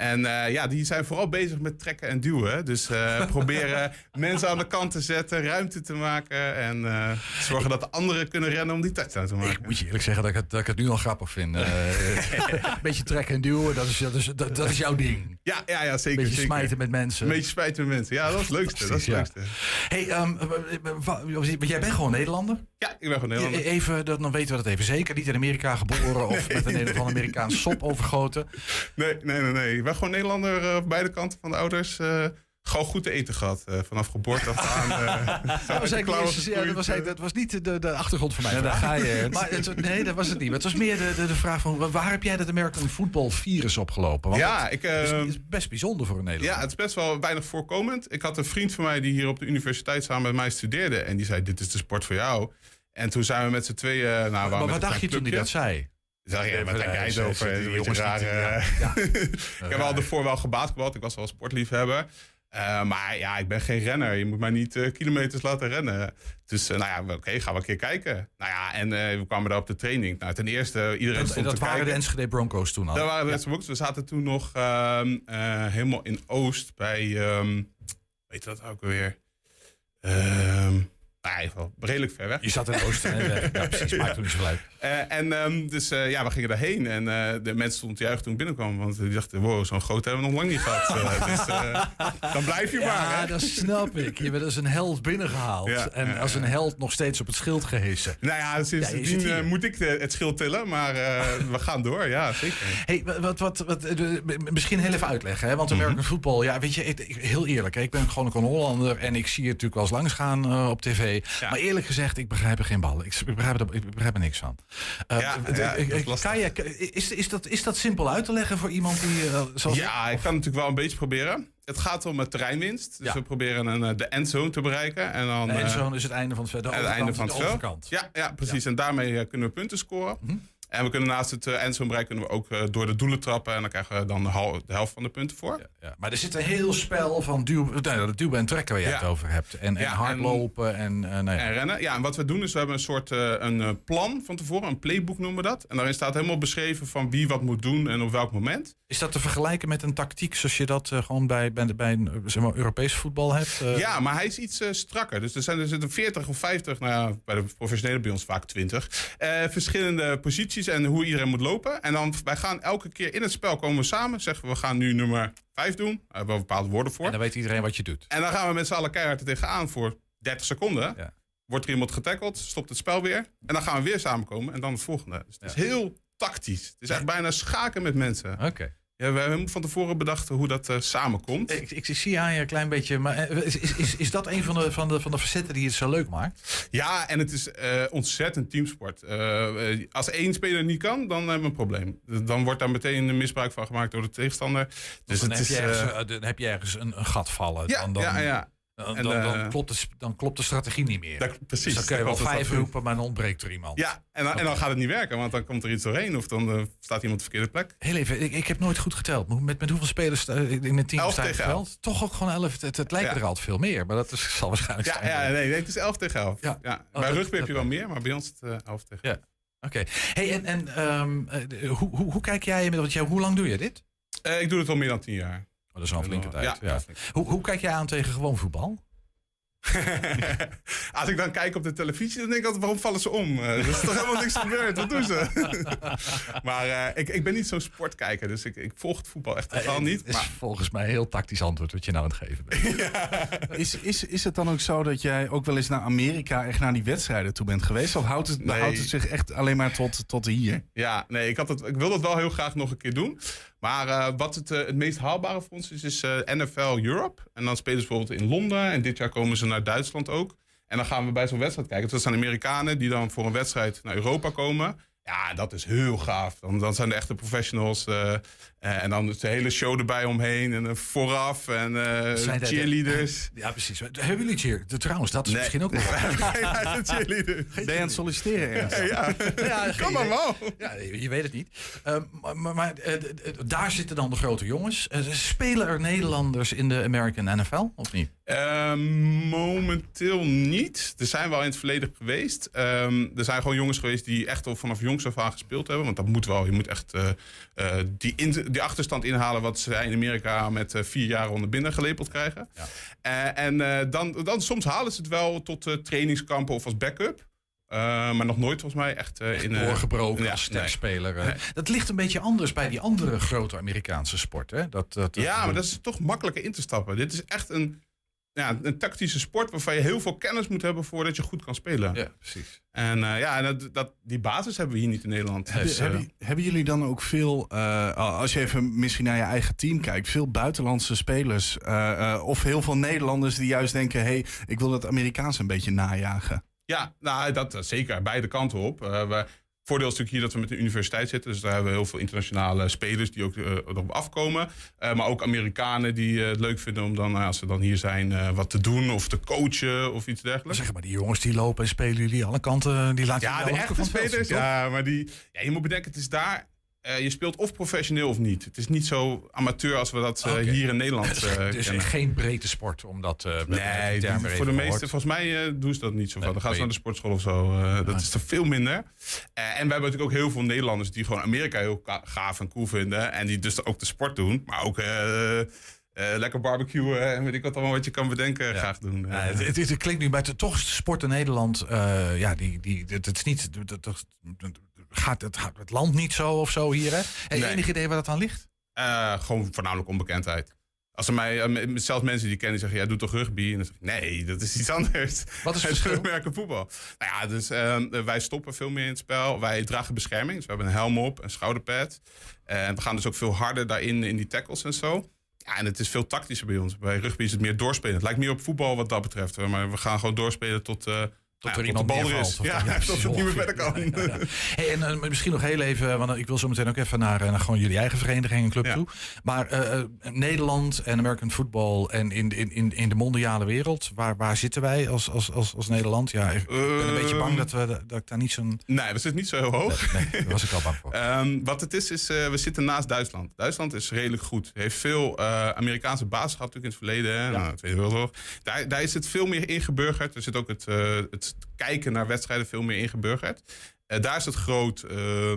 En eh, ja, die zijn vooral bezig met trekken en duwen. Dus eh, *laughs* proberen mensen aan de kant te zetten, ruimte te maken. En eh, zorgen dat de anderen kunnen rennen om die touchdown te maken. Ik moet je eerlijk zeggen dat ik het, dat ik het nu al grappig vind. *laughs* Een beetje trekken en duwen, dat is, dat is, dat, dat is jouw ding. Ja, ja, ja zeker. Een beetje zeker. smijten met mensen. Een beetje spijten met mensen. Ja, dat is het leukste. Dat is het leukste. Hey, wa- jij bent gewoon Nederlander? Ja, ik ben gewoon Nederlander. Even, dat, dan weten we dat even zeker. Niet in Amerika geboren of met een, of andere Amerikaanse sop overgoten. Nee, nee, nee, nee. Ik ben gewoon Nederlander eh, op beide kanten van de ouders. eh, gewoon goed te eten gehad. eh, vanaf geboorte af aan. eh, *laughs* Dat was, ja, dat, was, dat was niet de, de achtergrond van mij. Ja, daar ga je. *laughs* Maar het, nee, dat was het niet. Maar het was meer de, de, de vraag van... waar heb jij dat American football virus opgelopen? Want Ja, ik, is, eh, is best bijzonder voor een Nederlander. Ja, het is best wel weinig voorkomend. Ik had een vriend van mij die hier op de universiteit samen met mij studeerde. En die zei, dit is de sport voor jou. En toen zijn we met z'n tweeën... Nou, maar wat dacht je toen hij clubje. dat zei? Ik dacht, ja, wat denk jij over? die niet, eh. *laughs* ik heb al daarvoor wel gebasketbald. Ik was wel sportliefhebber. Eh, maar ja, ik ben geen renner. Je moet mij niet eh, kilometers laten rennen. Dus eh, nou ja, oké, gaan we een keer kijken. Nou ja, en we kwamen daar op de training. Nou, ten eerste, iedereen En, stond dat te waren de. Enschede Broncos toen al. Daar waren de Ja. Broncos. We zaten toen nog ehm, eh, helemaal in Oost bij... ehm, weet je dat ook weer? Ehm nou, in ieder geval redelijk ver weg. Je zat in Oost en weg. Ja, precies. Maakt toen niet zo uit. Eh, en ehm, dus eh, ja, we gingen daarheen. En eh, de mensen stonden te juichen toen ik binnenkwam. Want die dachten, wow, zo'n groot hebben we nog lang niet gehad. Eh, *laughs* dus eh, dan blijf je maar. Ja, dat snap ik. Je bent als een held binnengehaald. Ja, en ja, als een held nog steeds op het schild gehezen. Nou ja, Ja, sindsdien eh, moet ik de- het schild tillen. Maar eh, we gaan door, ja, zeker. Hey, wat, wat, wat, de- misschien heel even uitleggen. Hè? Want American football, ja, weet je, ik- heel eerlijk. Hè? Ik ben gewoon een Hollander en ik zie het natuurlijk wel eens langs gaan eh, op tv. Maar eerlijk gezegd, ik begrijp er geen bal. Ik, ik begrijp, er, ik begrijp er niks van. Eh, Ja, d- ja, ik- dat is ik- lastig. kan je, is, is, dat, is dat simpel uit te leggen voor iemand die. eh, zoals Ja, ik kan natuurlijk wel een beetje proberen. Het gaat om het terreinwinst. Dus Ja. we proberen een, eh, de endzone te bereiken. En dan, De eh, endzone is het einde van het veld. Het einde van het de veld. Ja, ja, precies. En daarmee eh, kunnen we punten scoren. En we kunnen naast het uh, endzone bereiken kunnen we ook eh, door de doelen trappen. En dan krijgen we dan de, hal- de helft van de punten voor. Ja, maar er zit een heel spel van duw, nou, duwen en trekken waar je Ja. het over hebt. En, en Ja, en- hardlopen en... eh, ja. En rennen. Ja, en wat we doen is we hebben een soort eh, een eh, plan van tevoren. Een playbook noemen we dat. En daarin staat helemaal beschreven van wie wat moet doen en op welk moment. Is dat te vergelijken met een tactiek zoals je dat eh, gewoon bij, bij, bij eh, zeg maar, Europees voetbal hebt? eh? Ja, maar hij is iets eh, strakker. Dus er, zijn, er zitten 40 of 50, nou ja, bij de professionele bij ons vaak 20, eh, verschillende posities en hoe iedereen moet lopen. En dan, wij gaan elke keer in het spel komen we samen, zeggen we, we gaan nu nummer 5 doen. Daar hebben we bepaalde woorden voor. En dan weet iedereen wat je doet. En dan gaan we met z'n allen keihard er tegenaan voor 30 seconden. wordt er iemand getackled, stopt het spel weer. En dan gaan we weer samenkomen en dan het volgende. Dus het is heel tactisch. Het is echt bijna schaken met mensen. Oké. Ja, we hebben van tevoren bedacht hoe dat eh, samenkomt. Ik, ik zie aan je een klein beetje, maar eh, is, is, is, dat een van de, van, de, van de facetten die het zo leuk maakt? Ja, en het is eh, ontzettend teamsport. Als één speler niet kan, dan hebben we een probleem. Dan wordt daar meteen een misbruik van gemaakt door de tegenstander. Dus Dus dan, het heb is, je ergens, dan heb je ergens een, een gat vallen. Ja, dan, dan, ja, ja. Dan, En, dan, dan eh, klopt de, dan klopt de strategie niet meer. Dat- precies, Dus dan kun je wel vijf roepen, maar dan ontbreekt er iemand. ja, en dan, en dan gaat het niet werken, want dan komt er iets doorheen. Of dan eh, staat iemand op de verkeerde plek. Heel even, ik, ik heb nooit goed geteld. Met, met hoeveel spelers eh, in het team Elf sta je tegen geveld? Toch ook gewoon elf. Het, het lijkt Ja. er altijd veel meer, maar dat is, zal waarschijnlijk Ja, zijn. ja nee, nee, het is 11 tegen 11. Ja. Ja. Oh, bij rugby heb je wel meer, maar bij ons is het eh, 11 tegen Ja. Oké. Hey, en, en eh, hoe, hoe, hoe kijk jij, jij, hoe lang doe je dit? Ik doe het al meer dan 10 jaar. Oh, dat is al een flinke tijd. Ja, Ja, Hoe, hoe kijk jij aan tegen gewoon voetbal? *laughs* Als ik dan kijk op de televisie, dan denk ik altijd, waarom vallen ze om? Eh, er is toch helemaal niks gebeurd, wat doen ze? *laughs* maar eh, ik, ik ben niet zo'n sportkijker, dus ik, ik volg het voetbal echt totaal niet. Het is Maar volgens mij een heel tactisch antwoord wat je nou aan het geven bent. *laughs* Is, is, is het dan ook zo dat jij ook wel eens naar Amerika echt naar die wedstrijden toe bent geweest? Of houdt het, Nee. houdt het zich echt alleen maar tot, tot hier? ja, nee, ik, had het, ik wil dat wel heel graag nog een keer doen. Maar eh, wat het, eh, het meest haalbare voor ons is, is eh, NFL Europe. En dan spelen ze bijvoorbeeld in Londen. En dit jaar komen ze naar Duitsland ook. En dan gaan we bij zo'n wedstrijd kijken. Dus dat zijn Amerikanen die dan voor een wedstrijd naar Europa komen. Ja, dat is heel gaaf. Dan, dan zijn de echte professionals. Eh, en dan is de hele show erbij omheen. En eh, vooraf. En eh, cheerleaders. *laughs* Ja, precies. Hebben jullie cheer? de- Trouwens, dat is Nee. misschien ook wel. *laughs* Geen cheerleaders. Ben je aan het solliciteren ergens? Ja, Ja, *laughs* kan maar wel. Ja, je weet het niet. Ehm, maar maar, maar, d- d- daar zitten dan de grote jongens. Spelen er Nederlanders in de American NFL of niet? Ehm, momenteel niet. Er zijn wel in het verleden geweest. Ehm, er zijn gewoon jongens geweest die echt al vanaf jongs af aan gespeeld hebben. Want dat moet wel. Je moet echt eh, eh, die, in- die achterstand inhalen wat zij in Amerika met eh, vier jaar onder binnen gelepeld krijgen. Eh, en eh, dan, dan soms halen ze het wel tot trainingskampen of als backup. Eh, maar nog nooit volgens mij echt, eh, in... Doorgebroken ja, als sterspeler. Nee. Dat ligt een beetje anders bij die andere grote Amerikaanse sport. Hè? Dat, dat, dat- Ja, maar dat is toch makkelijker in te stappen. Dit is echt een, ja, een tactische sport waarvan je heel veel kennis moet hebben voordat je goed kan spelen. Ja, precies. En eh, ja, en dat, dat, die basis hebben we hier niet in Nederland. Hebben, Dus, hebben, hebben jullie dan ook veel, eh, als je even misschien naar je eigen team kijkt, veel buitenlandse spelers eh, eh, of heel veel Nederlanders die juist denken: hé, hey, ik wil dat Amerikaans een beetje najagen? ja, nou, dat zeker. Beide kanten op. Eh, we, voordeel is natuurlijk hier dat we met de universiteit zitten. Dus daar hebben we heel veel internationale spelers die ook eh, erop afkomen. Eh, maar ook Amerikanen die eh, het leuk vinden om dan, eh, als ze dan hier zijn, wat te doen of te coachen of iets dergelijks. Zeg maar, die jongens die lopen en spelen jullie alle kanten, die laten Ja, de echte spelers. Ja, maar die, ja, je moet bedenken, het is daar. Eh, je speelt of professioneel of niet. Het is niet zo amateur als we dat eh, hier in Nederland *laughs* eh Dus kennen. geen breedte sport, omdat uh, Nee, die- voor de meeste, volgens mij doen ze dat niet zo veel. Dan gaan ze naar de sportschool of zo. dat is er veel minder. En we hebben natuurlijk ook heel veel Nederlanders die gewoon Amerika heel gaaf en cool vinden. En die dus ook de sport doen. Maar ook lekker barbecuen en weet ik wat allemaal wat je kan bedenken graag doen. Ja, het, het, het klinkt nu bij de toch sport in Nederland. ja, die, die, het, het is niet. Dat, dat, gaat het, het land niet zo of zo hier? Hè? Heb je Nee. enig idee waar dat aan ligt? Eh, gewoon voornamelijk onbekendheid. Als er mij, eh, zelfs mensen die kennen zeggen, ja, doe toch rugby? En dan zeg ik, nee, dat is iets *laughs* anders. Wat is het verschil? merken voetbal. Nou ja, dus eh, wij stoppen veel meer in het spel. Wij dragen bescherming. Dus we hebben een helm op, een schouderpad. En we gaan dus ook veel harder daarin in die tackles en zo. Ja, en het is veel tactischer bij ons. Bij rugby is het meer doorspelen. Het lijkt meer op voetbal wat dat betreft. Maar we gaan gewoon doorspelen tot, eh tot, er ja, iemand er is. of Ja, dat- ja, het *laughs* niet meer verder kan. Ja, ja. *laughs* Hey, en eh, misschien nog heel even, want ik wil zo meteen ook even naar, eh, naar gewoon jullie eigen vereniging en club toe. Maar eh, eh, Nederland en American football en in, in, in, in de mondiale wereld, waar, waar zitten wij als, als, als, als Nederland? Ja, ik ben een beetje bang dat, we, dat ik daar niet zo'n... Nee, we zitten niet zo heel hoog. Nee, daar was ik al bang voor. *laughs* Ehm, wat het is, is eh, we zitten naast Duitsland. Duitsland is redelijk goed. Heeft veel eh, Amerikaanse basis gehad natuurlijk in het verleden. Hè? Nou, de Tweede Wereldoorlog. Daar, daar is het veel meer ingeburgerd. Er zit ook het, het kijken naar wedstrijden veel meer ingeburgerd. Eh, daar is het groot. eh,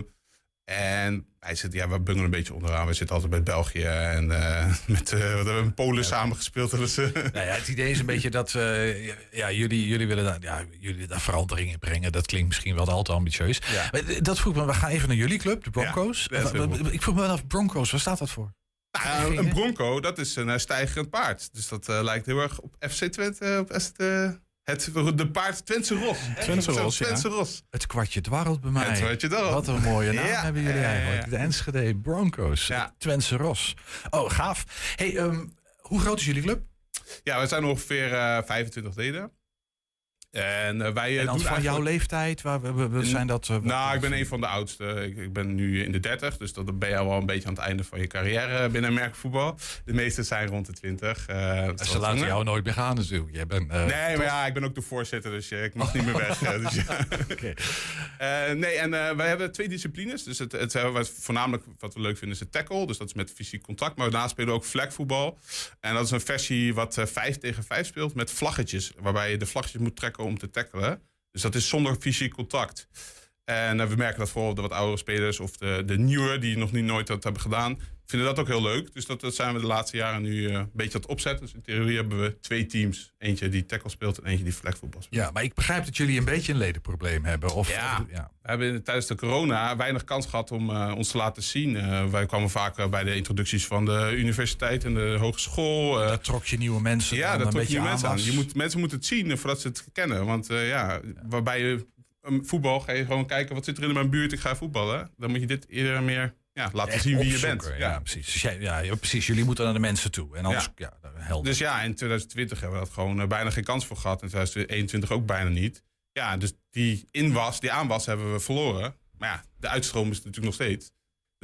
en wij zitten, ja, we bungelen een beetje onderaan. We zitten altijd met België en eh, *laughs* met, hebben we met Polen samen gespeeld. Dus, Nou ja, het idee is een beetje dat ja, jullie, jullie willen daar, ja, jullie daar verandering in brengen. Dat klinkt misschien wel al te ambitieus. Ja. Maar Dat vroeg me, we gaan even naar jullie club, de Broncos. Ja, ik vroeg me wel af, Broncos, waar staat dat voor? Nou, een bronco, dat is een stijgerend paard. Dus dat lijkt heel erg op FC Twente, op ST, Het, de paard Twentse Ros. Twentse Ros, ja. Ros. Het kwartje dwarrelt bij mij. Het kwartje dwarrelt. Wat een mooie naam Ja, hebben jullie eigenlijk. De Enschede Broncos. Ja. Twentse Ros. Oh, gaaf. Hey, ehm, hoe groot is jullie club? Ja, we zijn ongeveer eh 25 leden. En eh, wij eh, En dan van jouw leeftijd, waar we, we- we zijn dat... eh, wat- Nou, ik ben een van de oudste. Ik, ik ben nu in de 30, dus dan ben je al wel een beetje aan het einde van je carrière binnen merkvoetbal. De meeste zijn rond de 20. eh, wat Ze laten jou nooit meer gaan natuurlijk. Jij bent, eh, Nee, maar ja, ik ben ook de voorzitter, dus ik mag niet meer weg. *laughs* dus ja. *laughs* Eh, nee, en eh, wij hebben twee disciplines. Dus het, het, wat voornamelijk wat we leuk vinden is het tackle. Dus dat is met fysiek contact. Maar daarnaast spelen we ook flagvoetbal. En dat is een versie wat eh 5 tegen 5 speelt met vlaggetjes. Waarbij je de vlaggetjes moet trekken om te tackelen. Dus dat is zonder fysiek contact. En eh, we merken dat vooral de wat oudere spelers of de, de nieuwe die nog niet nooit dat hebben gedaan, vinden dat ook heel leuk. Dus dat, dat zijn we de laatste jaren nu eh, een beetje aan het opzetten. Dus in theorie hebben we twee teams. Eentje die tackle speelt en eentje die flagvoetbal speelt. Ja, maar ik begrijp dat jullie een beetje een ledenprobleem hebben. Of, Ja. ja. We hebben tijdens de corona weinig kans gehad om eh, ons te laten zien. Eh, wij kwamen vaak bij de introducties van de universiteit en de hogeschool. Daar trok je nieuwe mensen ja, dat trok je mensen aan. Je moet, mensen moeten het zien voordat ze het kennen. Want eh, ja, waarbij je um, voetbal ga je gewoon kijken wat zit er in mijn buurt. Ik ga voetballen. Dan moet je dit eerder meer ja, laten zien wie je bent. Ja, precies. Dus jij, ja, precies. Jullie moeten naar de mensen toe. En anders, ja, helder. Dus ja, in 2020 hebben we dat gewoon eh, bijna geen kans voor gehad. In 2021 ook bijna niet. Ja, dus die inwas, die aanwas hebben we verloren. Maar ja, de uitstroom is natuurlijk nog steeds.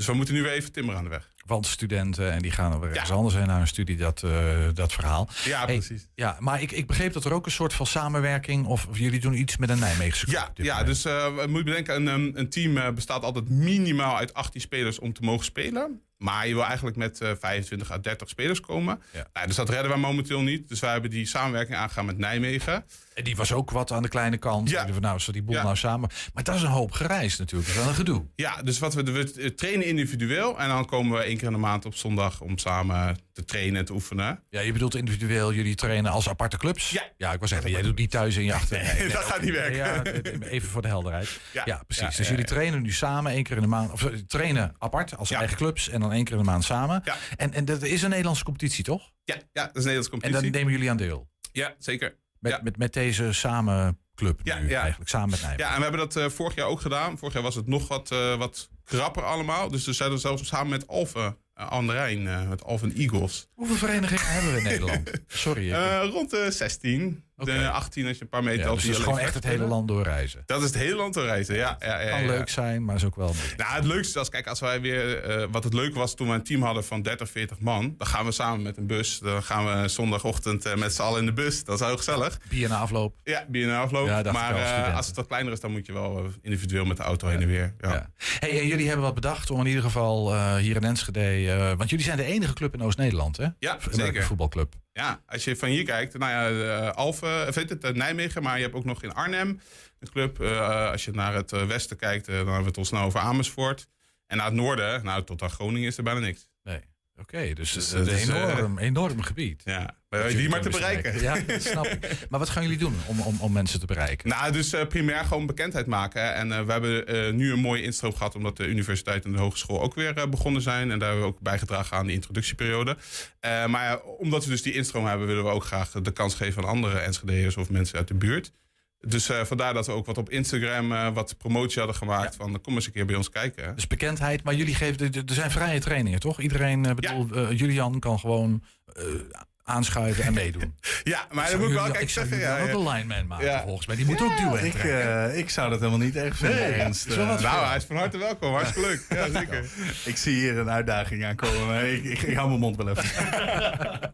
Dus we moeten nu weer even timmeren aan de weg. Want studenten en die gaan er weer ergens anders heen naar een studie, dat, eh, dat verhaal. Ja, Hey, precies. Ja, maar ik, ik begreep dat er ook een soort van samenwerking, of, jullie doen iets met een Nijmeegse club. Ja, ja dus eh we moeten bedenken, een, um, een team eh, bestaat altijd minimaal uit 18 spelers om te mogen spelen. Maar je wil eigenlijk met eh 25 à 30 spelers komen. Nou, dus dat redden wij momenteel niet. Dus wij hebben die samenwerking aangegaan met Nijmegen. En die was ook wat aan de kleine kant. Ja. Van, nou, zo die boel nou samen. Maar dat is een hoop gereisd natuurlijk. Dat is wel een gedoe. Ja, dus wat we, we trainen individueel. En dan komen we één keer in de maand op zondag om samen te trainen en te oefenen. Ja, je bedoelt individueel, jullie trainen als aparte clubs? Ja. Ja, ik was zeggen, jij doet niet thuis in je achter. Nee, *laughs* dat gaat niet werken. Ja, even voor de helderheid. Ja, Ja. precies. Dus jullie trainen nu samen één keer in de maand. Of eh, trainen apart als eigen clubs en dan één keer in de maand samen. En, en dat is een Nederlandse competitie, toch? Ja, ja, dat is een Nederlandse En competitie. dan nemen jullie aan deel. Ja, zeker. Met, Ja. met, met deze samen club Ja, nu ja. eigenlijk, samen met Nijmegen. Ja, en we hebben dat eh, vorig jaar ook gedaan. Vorig jaar was het nog wat, eh, wat krapper allemaal. Dus we zijn er zelfs samen met Alphen uh, aan de Rijn, eh, met Alphen Eagles. Hoeveel verenigingen hebben we in *laughs* Nederland? Sorry. ik- Eh, rond de 16, de 18 als je een paar meter ja, dus is gewoon echt het hele land doorreizen. Dat is het hele land te reizen, ja. ja, ja, kan leuk zijn, maar is ook wel... Nou, het leukste was, kijk, als wij weer, eh, wat het leuk was toen we een team hadden van 30, 40 man, dan gaan we samen met een bus. Dan gaan we zondagochtend eh, met z'n allen in de bus. Dat is heel gezellig. Bier na afloop. Ja, bier na afloop. Maar eh, als het wat kleiner is, dan moet je wel individueel met de auto heen en weer. Ja. Hey, en jullie hebben wat bedacht om in ieder geval hier in Enschede... want jullie zijn de enige club in Oost-Nederland, hè? Ja, zeker. voetbalclub. Ja, als je van hier kijkt, nou ja, eh, Alphen, heet het, eh, Nijmegen, maar je hebt ook nog in Arnhem een club. Eh, als je naar het eh, westen kijkt, eh, dan hebben we het al snel over Amersfoort. En naar het noorden, nou tot aan Groningen is er bijna niks. Oké, dus het is het een is, eh, enorm, enorm gebied. Ja, maar die maar te bereiken. Ja, dat snap ik. *laughs* Maar wat gaan jullie doen om, om, om mensen te bereiken? Nou, dus eh, primair gewoon bekendheid maken. En eh, we hebben eh, nu een mooie instroom gehad, omdat de universiteit en de hogeschool ook weer eh, begonnen zijn. En daar hebben we ook bijgedragen aan de introductieperiode. Eh, maar omdat we dus die instroom hebben, willen we ook graag de kans geven aan andere Enschede'ers of mensen uit de buurt. Dus eh, vandaar dat we ook wat op Instagram eh, wat promotie hadden gemaakt. Van kom eens een keer bij ons kijken. Dus bekendheid, maar jullie geven... Er zijn vrije trainingen, toch? Iedereen, eh, bedoel, eh, Julian kan gewoon eh, aanschuiven en meedoen. *laughs* Ja, maar zou moet ik wel ik zeggen. jullie Ja, dan ook ja. een lineman maken, Ja. volgens mij. Die moet ook duwen en ik, eh, ik zou dat helemaal niet erg vinden. Nee, Ernst. wat Nou, veel. hij is van harte welkom. Hartstikke leuk. Ja, *laughs* zeker. ik zie hier een uitdaging aankomen, maar ik, ik, ik hou mijn mond wel even. *laughs*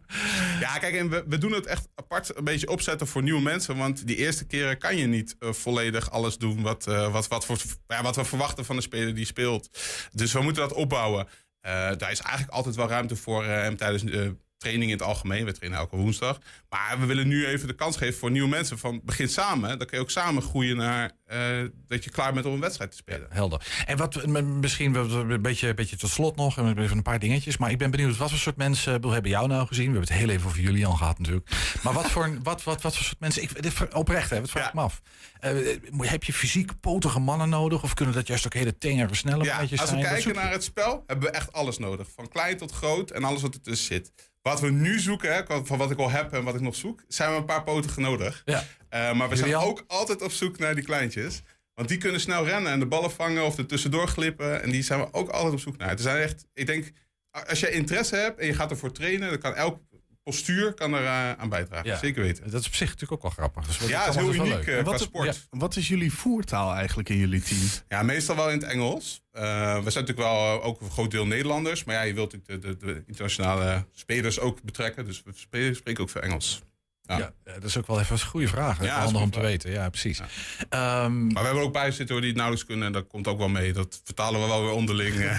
Ja, kijk, en we, we doen het echt apart een beetje opzetten voor nieuwe mensen. Want die eerste keren kan je niet eh, volledig alles doen wat, eh, wat, wat, voor, ja, wat we verwachten van de speler die speelt. Dus we moeten dat opbouwen. Eh, daar is eigenlijk altijd wel ruimte voor eh, hem tijdens de training in het algemeen. We trainen elke woensdag. Maar we willen nu even de kans geven voor nieuwe mensen. Van begin samen. Dan kun je ook samen groeien naar eh, dat je klaar bent om een wedstrijd te spelen. Helder. En wat misschien een beetje, een beetje tot slot nog, en even een paar dingetjes. Maar ik ben benieuwd, wat voor soort mensen ik bedoel, hebben jou nou gezien? We hebben het heel even over Julian gehad natuurlijk. Maar wat voor, wat, wat, wat voor soort mensen? Ik, dit, oprecht, hè, dat vraag ik me af. Eh, heb je fysiek potige mannen nodig? Of kunnen dat juist ook hele tengere, snelle Ja, als we zijn? Wat kijken naar het spel, hebben we echt alles nodig. Van klein tot groot en alles wat ertussen zit. Wat we nu zoeken, hè, van wat ik al heb en wat ik nog zoek, zijn we een paar poten nodig. Ja. Eh, maar we zijn Julian? ook altijd op zoek naar die kleintjes. Want die kunnen snel rennen en de ballen vangen of er tussendoor glippen. En die zijn we ook altijd op zoek naar. Het zijn echt, ik denk, als je interesse hebt en je gaat ervoor trainen, dan kan elk postuur kan er eh, aan bijdragen. Ja. Zeker weten. Dat is op zich natuurlijk ook wel grappig. Dus Ja, het is heel uniek eh, qua wat, sport. ja, wat is jullie voertaal eigenlijk in jullie team? Ja, meestal wel in het Engels. Eh, we zijn natuurlijk wel ook een groot deel Nederlanders. Maar ja, je wilt natuurlijk de, de, de internationale spelers ook betrekken. Dus we spelen, spreken ook veel Engels. Ja. Ja, eh, dat is ook wel even een goede vraag. Ja, handig om te weten. Ja, precies. Ehm, Maar we hebben ook bij zitten hoor, die het nauwelijks kunnen. En dat komt ook wel mee. Dat vertalen we wel weer onderling. *laughs*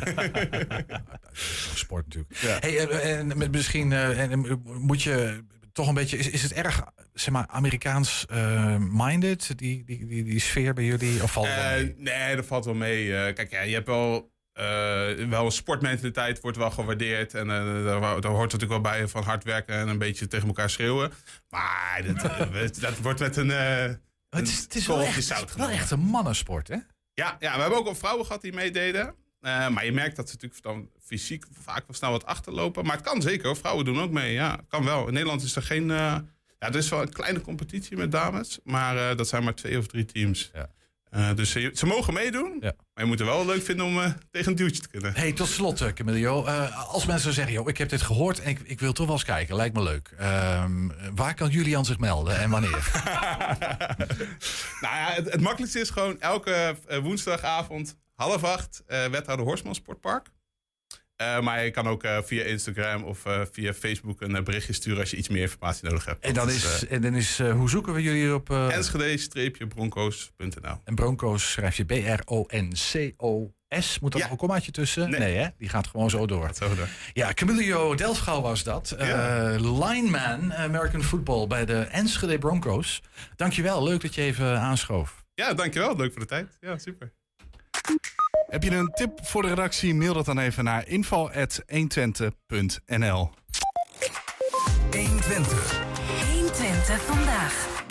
sport natuurlijk. Ja. Hey, en met misschien eh, en, eh, moet je toch een beetje. Is, is het erg, zeg maar, Amerikaans eh, minded, die, die, die, die sfeer bij jullie? Of valt mee? nee, dat valt wel mee. Kijk, ja, je hebt wel, eh, wel een sportmentaliteit, wordt wel gewaardeerd. En eh, daar, daar hoort natuurlijk wel bij van hard werken en een beetje tegen elkaar schreeuwen. Maar dat, eh, *laughs* dat wordt met een. het is, het is wel, echt, zout wel echt een mannensport, hè? Ja, ja, we hebben ook al vrouwen gehad die meededen. Maar je merkt dat ze natuurlijk dan fysiek vaak wel snel wat achterlopen. Maar het kan zeker, hoor. vrouwen doen ook mee. Ja, kan wel. In Nederland is er geen... ja, er is wel een kleine competitie met dames. Maar dat zijn maar twee of drie teams. Eh, dus ze, ze mogen meedoen. Maar je moet het wel leuk vinden om eh, tegen een duwtje te kunnen. Hey, tot slot, Camilio. Eh, als mensen zeggen, joh, ik heb dit gehoord en ik, ik wil toch wel eens kijken, lijkt me leuk. Ehm, waar kan Julian zich melden en wanneer? *laughs* *laughs* Nou ja, het, het makkelijkste is gewoon elke woensdagavond half acht eh wethouder Horsman Sportpark. Eh, maar je kan ook eh, via Instagram of eh, via Facebook een berichtje sturen als je iets meer informatie nodig hebt. en dan is, en dan is hoe zoeken we jullie op... Enschede-bronco's.nl En Broncos schrijf je B-R-O-N-C-O-S. Moet er nog een kommaatje tussen? Nee. hè? Die gaat gewoon zo door. Ja, Camilio Delfgauw was dat. Eh, lineman American Football bij de Enschede Broncos. Dankjewel, leuk dat je even aanschoof. Ja, dankjewel. Leuk voor de tijd. Ja, super. Heb je een tip voor de redactie? Mail dat dan even naar info.120.nl 120. 120 vandaag.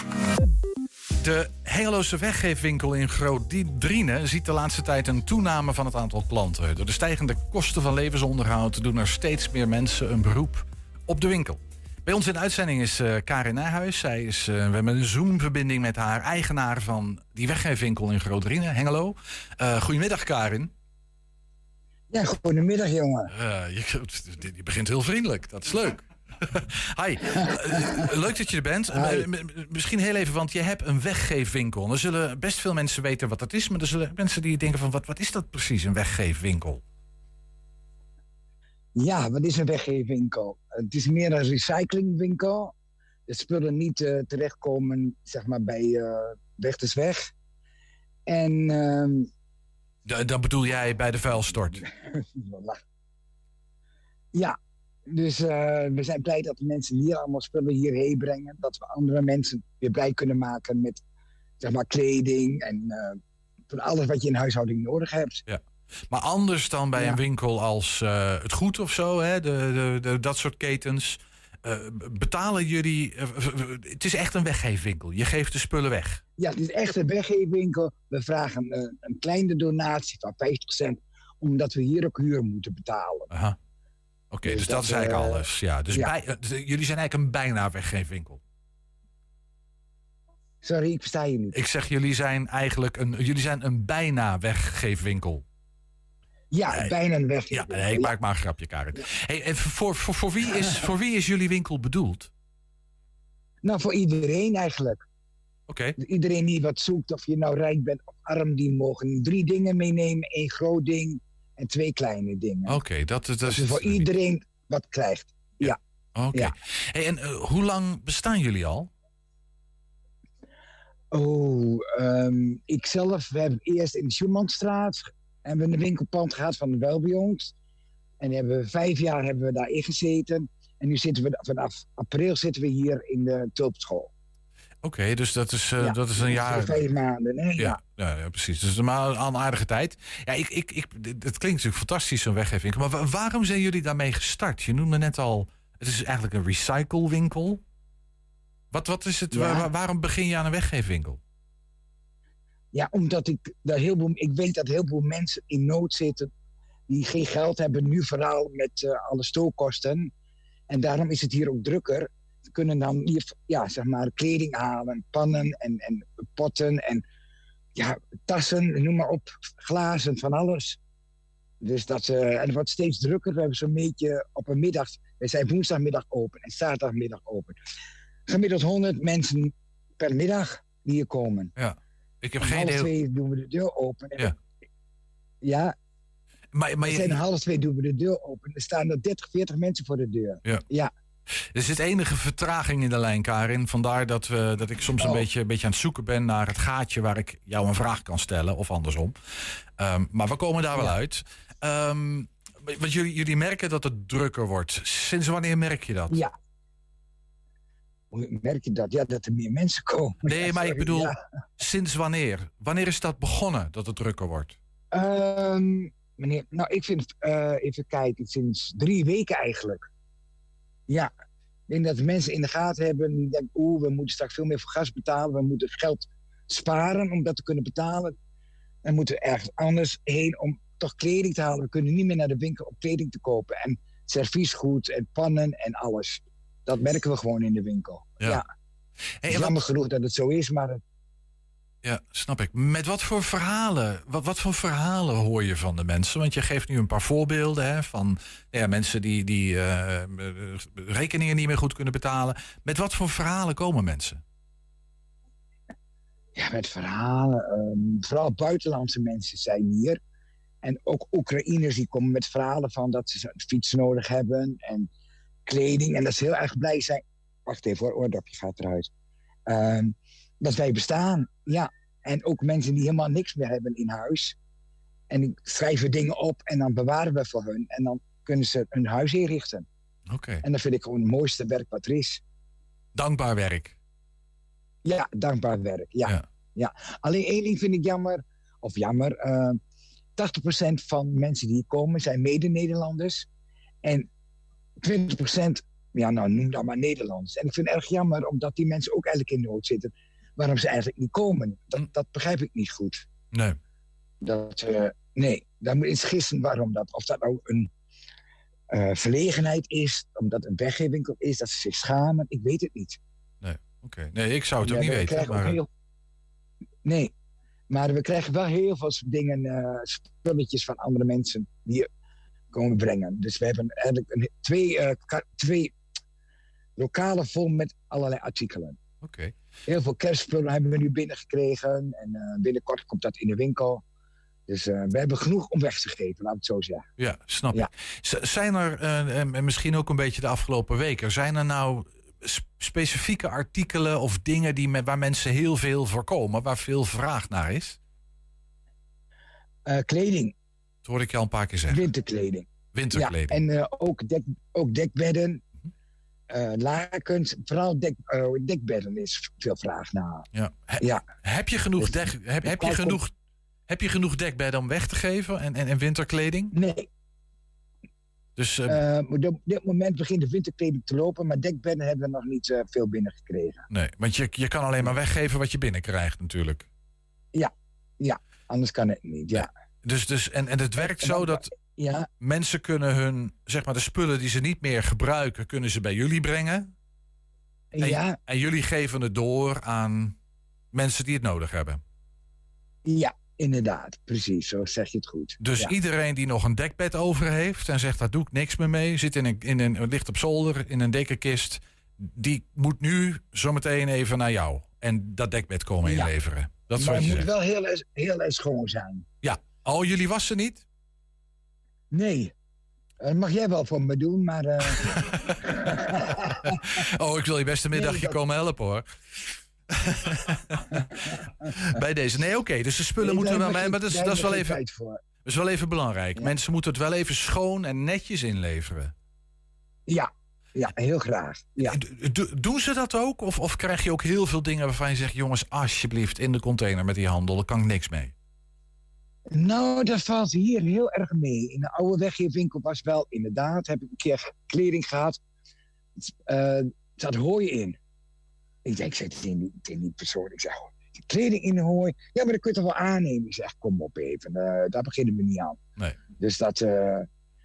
De Hengeloze weggeefwinkel in Groot-Driene ziet de laatste tijd een toename van het aantal klanten. Door de stijgende kosten van levensonderhoud doen er steeds meer mensen een beroep op de winkel. Bij ons in de uitzending is eh, Karin Nijhuis. Zij is, eh, we hebben een Zoom-verbinding met haar eigenaar van die weggeefwinkel in Groot-Driene, Hengelo. Eh, goedemiddag, Karin. Ja, goedemiddag, jongen. Je, je begint heel vriendelijk, dat is leuk. *laughs* Hi, leuk dat je er bent. Misschien heel even, want je hebt een weggeefwinkel. Er zullen best veel mensen weten wat dat is, maar er zullen mensen die denken van wat, wat is dat precies, een weggeefwinkel? Ja, wat is een weggeefwinkel? Het is meer een recyclingwinkel. De spullen niet eh, terechtkomen zeg maar, bij eh Weg is Weg. En ehm, Da- Dan bedoel jij bij de vuilstort. *laughs* ja, dus eh, we zijn blij dat de mensen hier allemaal spullen hierheen brengen. Dat we andere mensen weer blij kunnen maken met zeg maar, kleding en van alles wat je in huishouding nodig hebt. Ja. Maar anders dan bij een winkel als eh, het goed of zo, hè, de, de, de, dat soort ketens. eh, betalen jullie. eh, het is echt een weggeefwinkel. Je geeft de spullen weg. Ja, het is echt een weggeefwinkel. We vragen eh, een kleine donatie van 50 cent, omdat we hier ook huur moeten betalen. Aha. Oké, dus, Dus dat, dat, is eigenlijk alles. Ja, dus ja. Bij, dus jullie zijn eigenlijk een bijna weggeefwinkel. Sorry, ik versta je niet. Ik zeg, jullie zijn eigenlijk een, jullie zijn een bijna weggeefwinkel. Ja, bijna een weggeefwinkel. Ja, nee, ik maak maar een grapje, Karin. Hey, en voor, voor, voor, wie is, *laughs* voor wie is jullie winkel bedoeld? Nou, voor iedereen eigenlijk. Oké. Iedereen die wat zoekt, of je nou rijk bent of arm, die mogen drie dingen meenemen. één groot ding en twee kleine dingen. Oké, dat, dat Dat is... je voor iedereen wat krijgt. Ja. Oké. Ja. Hey, en eh, hoe lang bestaan jullie al? Oh, ehm, ik zelf, we hebben eerst in de Schumannstraat hebben we een winkelpand gehad van de Welbejons. En hebben we, vijf jaar hebben we daarin gezeten. En nu zitten we vanaf april zitten we hier in de Tulpschool. Oké, dus dat is, eh, Ja, dat is een jaar... Vijf maanden, hè? Ja, ja, ja, precies. Dus maar al een aardige tijd. Ja, ik, ik, ik, het klinkt natuurlijk fantastisch, zo'n weggeving. Maar wa- waarom zijn jullie daarmee gestart? Je noemde net al, het is eigenlijk een recyclewinkel. Wat, wat is het? Ja. Waar- waarom begin je aan een weggeefwinkel? Ja, omdat ik, daar heel veel, ik weet dat heel veel mensen in nood zitten die geen geld hebben, nu vooral met eh, alle stookkosten. En daarom is het hier ook drukker. We kunnen dan hier, ja, zeg maar, kleding halen, pannen en, en potten en ja, tassen, noem maar op, glazen, van alles. Dus dat, eh, en het wordt steeds drukker. We hebben zo'n beetje op een middag, we zijn woensdagmiddag open en zaterdagmiddag open. Gemiddeld 100 mensen per middag die hier komen. Ja, ik heb Om geen half idee. twee doen we de deur open. En Ja. ja. Maar, maar je- zijn half twee doen we de deur open. Er staan er 30, 40 mensen voor de deur. Ja. Ja. Er zit enige vertraging in de lijn, Karin. Vandaar dat, we, dat ik soms een, Oh. beetje, een beetje aan het zoeken ben naar het gaatje waar ik jou een vraag kan stellen, of andersom. Ehm, maar we komen daar wel uit. Ehm, want jullie, jullie merken dat het drukker wordt. Sinds wanneer merk je dat? Ja. Hoe merk je dat? Ja, dat er meer mensen *laughs* komen. Nee, maar ik bedoel, ja. sinds wanneer? Wanneer is dat begonnen, dat het drukker wordt? Ehm, meneer, nou, ik vind, eh, even kijken, sinds drie weken eigenlijk. Ja, ik denk dat de mensen in de gaten hebben. Die denken, oeh, we moeten straks veel meer voor gas betalen. We moeten geld sparen om dat te kunnen betalen. Dan moeten we ergens anders heen om toch kleding te halen. We kunnen niet meer naar de winkel om kleding te kopen. En serviesgoed en pannen en alles. Dat merken we gewoon in de winkel. Ja. Jammer genoeg dat het zo is, maar het- Ja, snap ik. Met wat voor verhalen? Wat, wat voor verhalen hoor je van de mensen? Want je geeft nu een paar voorbeelden hè, van ja, mensen die, die eh, rekeningen niet meer goed kunnen betalen. Met wat voor verhalen komen mensen? Ja, met verhalen. ehm, vooral buitenlandse mensen zijn hier. En ook Oekraïners die komen met verhalen van dat ze een fiets nodig hebben en kleding. En dat ze heel erg blij zijn. Wacht even hoor, oordopje gaat eruit. Ehm, dat wij bestaan, ja. En ook mensen die helemaal niks meer hebben in huis. En die schrijven dingen op en dan bewaren we voor hun. En dan kunnen ze hun huis inrichten. Oké. En dat vind ik gewoon het mooiste werk wat er is. Dankbaar werk. Ja, dankbaar werk. Ja. ja. Alleen één ding vind ik jammer. Of jammer. eh 80% van mensen die hier komen zijn mede-Nederlanders. En 20%, ja nou noem dat maar Nederlands. En ik vind het erg jammer omdat die mensen ook eigenlijk in nood zitten. Waarom ze eigenlijk niet komen. Dat, dat begrijp ik niet goed. Nee. Dat, eh, nee, daar moet eens gissen waarom dat. Of dat nou een eh, verlegenheid is, omdat het een weggeefwinkel is, dat ze zich schamen. Ik weet het niet. Nee, oké. Nee, ik zou het ook niet we weten. krijgen ook Maar, heel- Nee, maar we krijgen wel heel veel dingen, eh, spulletjes van andere mensen die komen brengen. Dus we hebben eigenlijk een, twee, eh, twee lokalen vol met allerlei artikelen. Oké. Heel veel kerstspullen hebben we nu binnengekregen en eh, binnenkort komt dat in de winkel. Dus eh, we hebben genoeg om weg te geven, laat ik het zo zeggen. Ja, snap Ja. ik. Z- Zijn er, en misschien ook een beetje de afgelopen weken, zijn er nou specifieke artikelen of dingen die met, waar mensen heel veel voorkomen, waar veel vraag naar is? Kleding. Dat hoorde ik je al een paar keer zeggen. Winterkleding. Winterkleding. Ja, en eh, ook, dek, ook dekbedden, eh, lakens, vooral dek, eh, dekbedden is veel vraag naar. Ja. He- Ja. Heb je genoeg, dek, heb, heb, je genoeg, heb je genoeg dekbedden om weg te geven en, en, en winterkleding? Nee. Dus eh, Eh, op dit moment begint de winterkleding te lopen, maar dekbedden hebben we nog niet veel binnengekregen. nee, want je, je kan alleen maar weggeven wat je binnenkrijgt natuurlijk. Ja, ja, anders kan het niet. Ja. Dus, dus, en, en het werkt zo dat ja. mensen kunnen hun, zeg maar, de spullen die ze niet meer gebruiken, kunnen ze bij jullie brengen. En, Ja. en jullie geven het door aan mensen die het nodig hebben. Ja, inderdaad. Precies, zo zeg je het goed. Dus ja. iedereen die nog een dekbed over heeft en zegt daar doe ik niks meer mee, zit in een, in een, ligt op zolder in een dekkenkist, die moet nu zometeen even naar jou en dat dekbed komen inleveren. Dat maar het moet wel heel, heel schoon zijn. Ja. Oh, jullie wassen niet? Nee. Dat mag jij wel voor me doen, maar... eh, *laughs* Oh, ik wil je best een middagje komen helpen hoor. *laughs* Bij deze. Nee, oké. dus de spullen Nee, moeten daar wel ik- Maar dat is, dat is wel even. Dat is wel even belangrijk. Mensen moeten het wel even schoon en netjes inleveren. Ja, ja heel graag. Ja. Do- doen ze dat ook? Of, of krijg je ook heel veel dingen waarvan je zegt: jongens, alsjeblieft in de container met die handel, daar kan ik niks mee. Nou, dat valt hier heel erg mee. In de oude weggeefwinkel was wel inderdaad, heb ik een keer kleding gehad. eh zat hooi in. Ik denk, ik zeg tegen die, tegen die persoon, ik zeg, kleding in de hooi. Ja, maar dat kun je toch wel aannemen? Ik zeg, kom op even, eh, daar beginnen we niet aan. Nee. Dus dat, eh,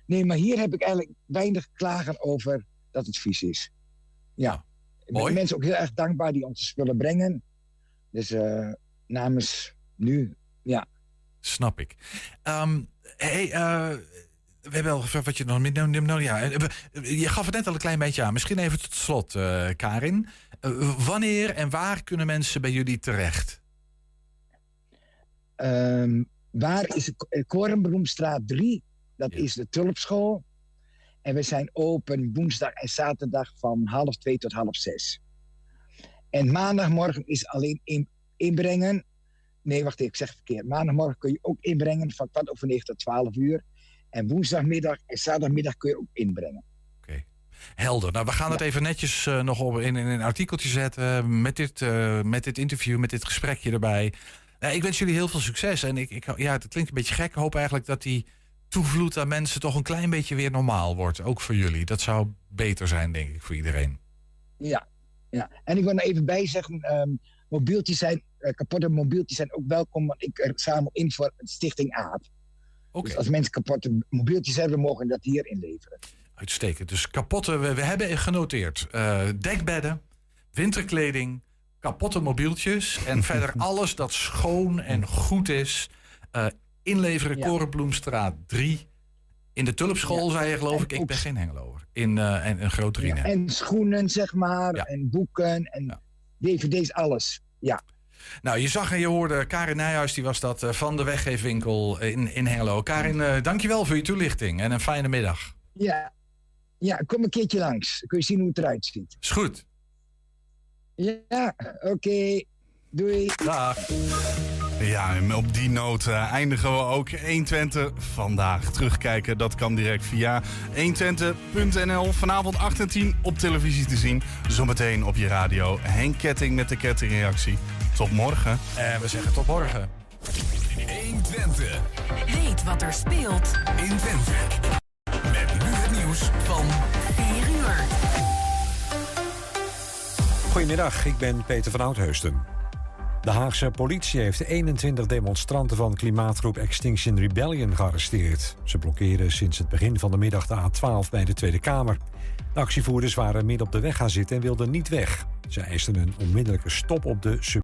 nee, maar hier heb ik eigenlijk weinig klagen over dat het vies is. Ja. Ik ben de mensen ook heel erg dankbaar die onze spullen brengen. Dus namens nu, ja. Snap ik. Ehm, hey, eh, we hebben al gevraagd wat je nog meer no- no- no- ja, eh, Je gaf het net al een klein beetje aan. Misschien even tot slot, eh, Karin. Wanneer en waar kunnen mensen bij jullie terecht? Ehm, waar is Korenbloemstraat 3? Dat is de Tulpschool. En we zijn open woensdag en zaterdag van half twee tot half zes. En maandagmorgen is alleen in, inbrengen. Nee, wacht even, ik zeg het verkeerd. Maandagmorgen kun je ook inbrengen van kwart over negen tot twaalf uur. En woensdagmiddag en zaterdagmiddag kun je ook inbrengen. Helder. Nou, we gaan het even netjes eh, nog op in, in een artikeltje zetten. Met dit, eh, met dit interview, met dit gesprekje erbij. Nou, ik wens jullie heel veel succes. En ik, ik, ja, het klinkt een beetje gek. Ik hoop eigenlijk dat die toevloed aan mensen toch een klein beetje weer normaal wordt. Ook voor jullie. Dat zou beter zijn, denk ik, voor iedereen. Ja, ja. En ik wil er even bij zeggen, ehm, mobieltjes zijn, eh, kapotte mobieltjes zijn ook welkom, want ik er zamel in voor Stichting AAP. Dus als mensen kapotte mobieltjes hebben, mogen dat hier inleveren. Uitstekend. Dus kapotte, we, we hebben genoteerd. eh, dekbedden, winterkleding, kapotte mobieltjes. En *laughs* verder alles dat schoon en goed is. eh, inleveren Ja. Korenbloemstraat 3. In de Tulpschool, zei je geloof En ik. Ik ben geen Hengeloer. In eh en, een groot Ja, en schoenen, zeg maar, en boeken en dvd's, alles. Ja. Nou, je zag en je hoorde Karin Nijhuis, die was dat eh, van de weggeefwinkel in, in Hengelo. Karin, eh, dankjewel voor je toelichting en een fijne middag. Ja. ja, kom een keertje langs. Dan kun je zien hoe het eruit ziet. Is goed. Ja, oké. Doei. Dag. Ja, en op die noot eh, eindigen we ook 120 vandaag. Terugkijken, dat kan direct via 120.nl. Vanavond 8 en 10 op televisie te zien. Zometeen op je radio. Henk Ketting met de kettingreactie. Tot morgen. En we zeggen tot morgen. 120. Weet wat er speelt in Twente. Met nu het nieuws van 4 uur. Goedemiddag, ik ben Peter van Oudheusden. De Haagse politie heeft 21 demonstranten van klimaatgroep Extinction Rebellion gearresteerd. Ze blokkeren sinds het begin van de middag de A12 bij de Tweede Kamer. De actievoerders waren midden op de weg gaan zitten en wilden niet weg. Ze eisten een onmiddellijke stop op de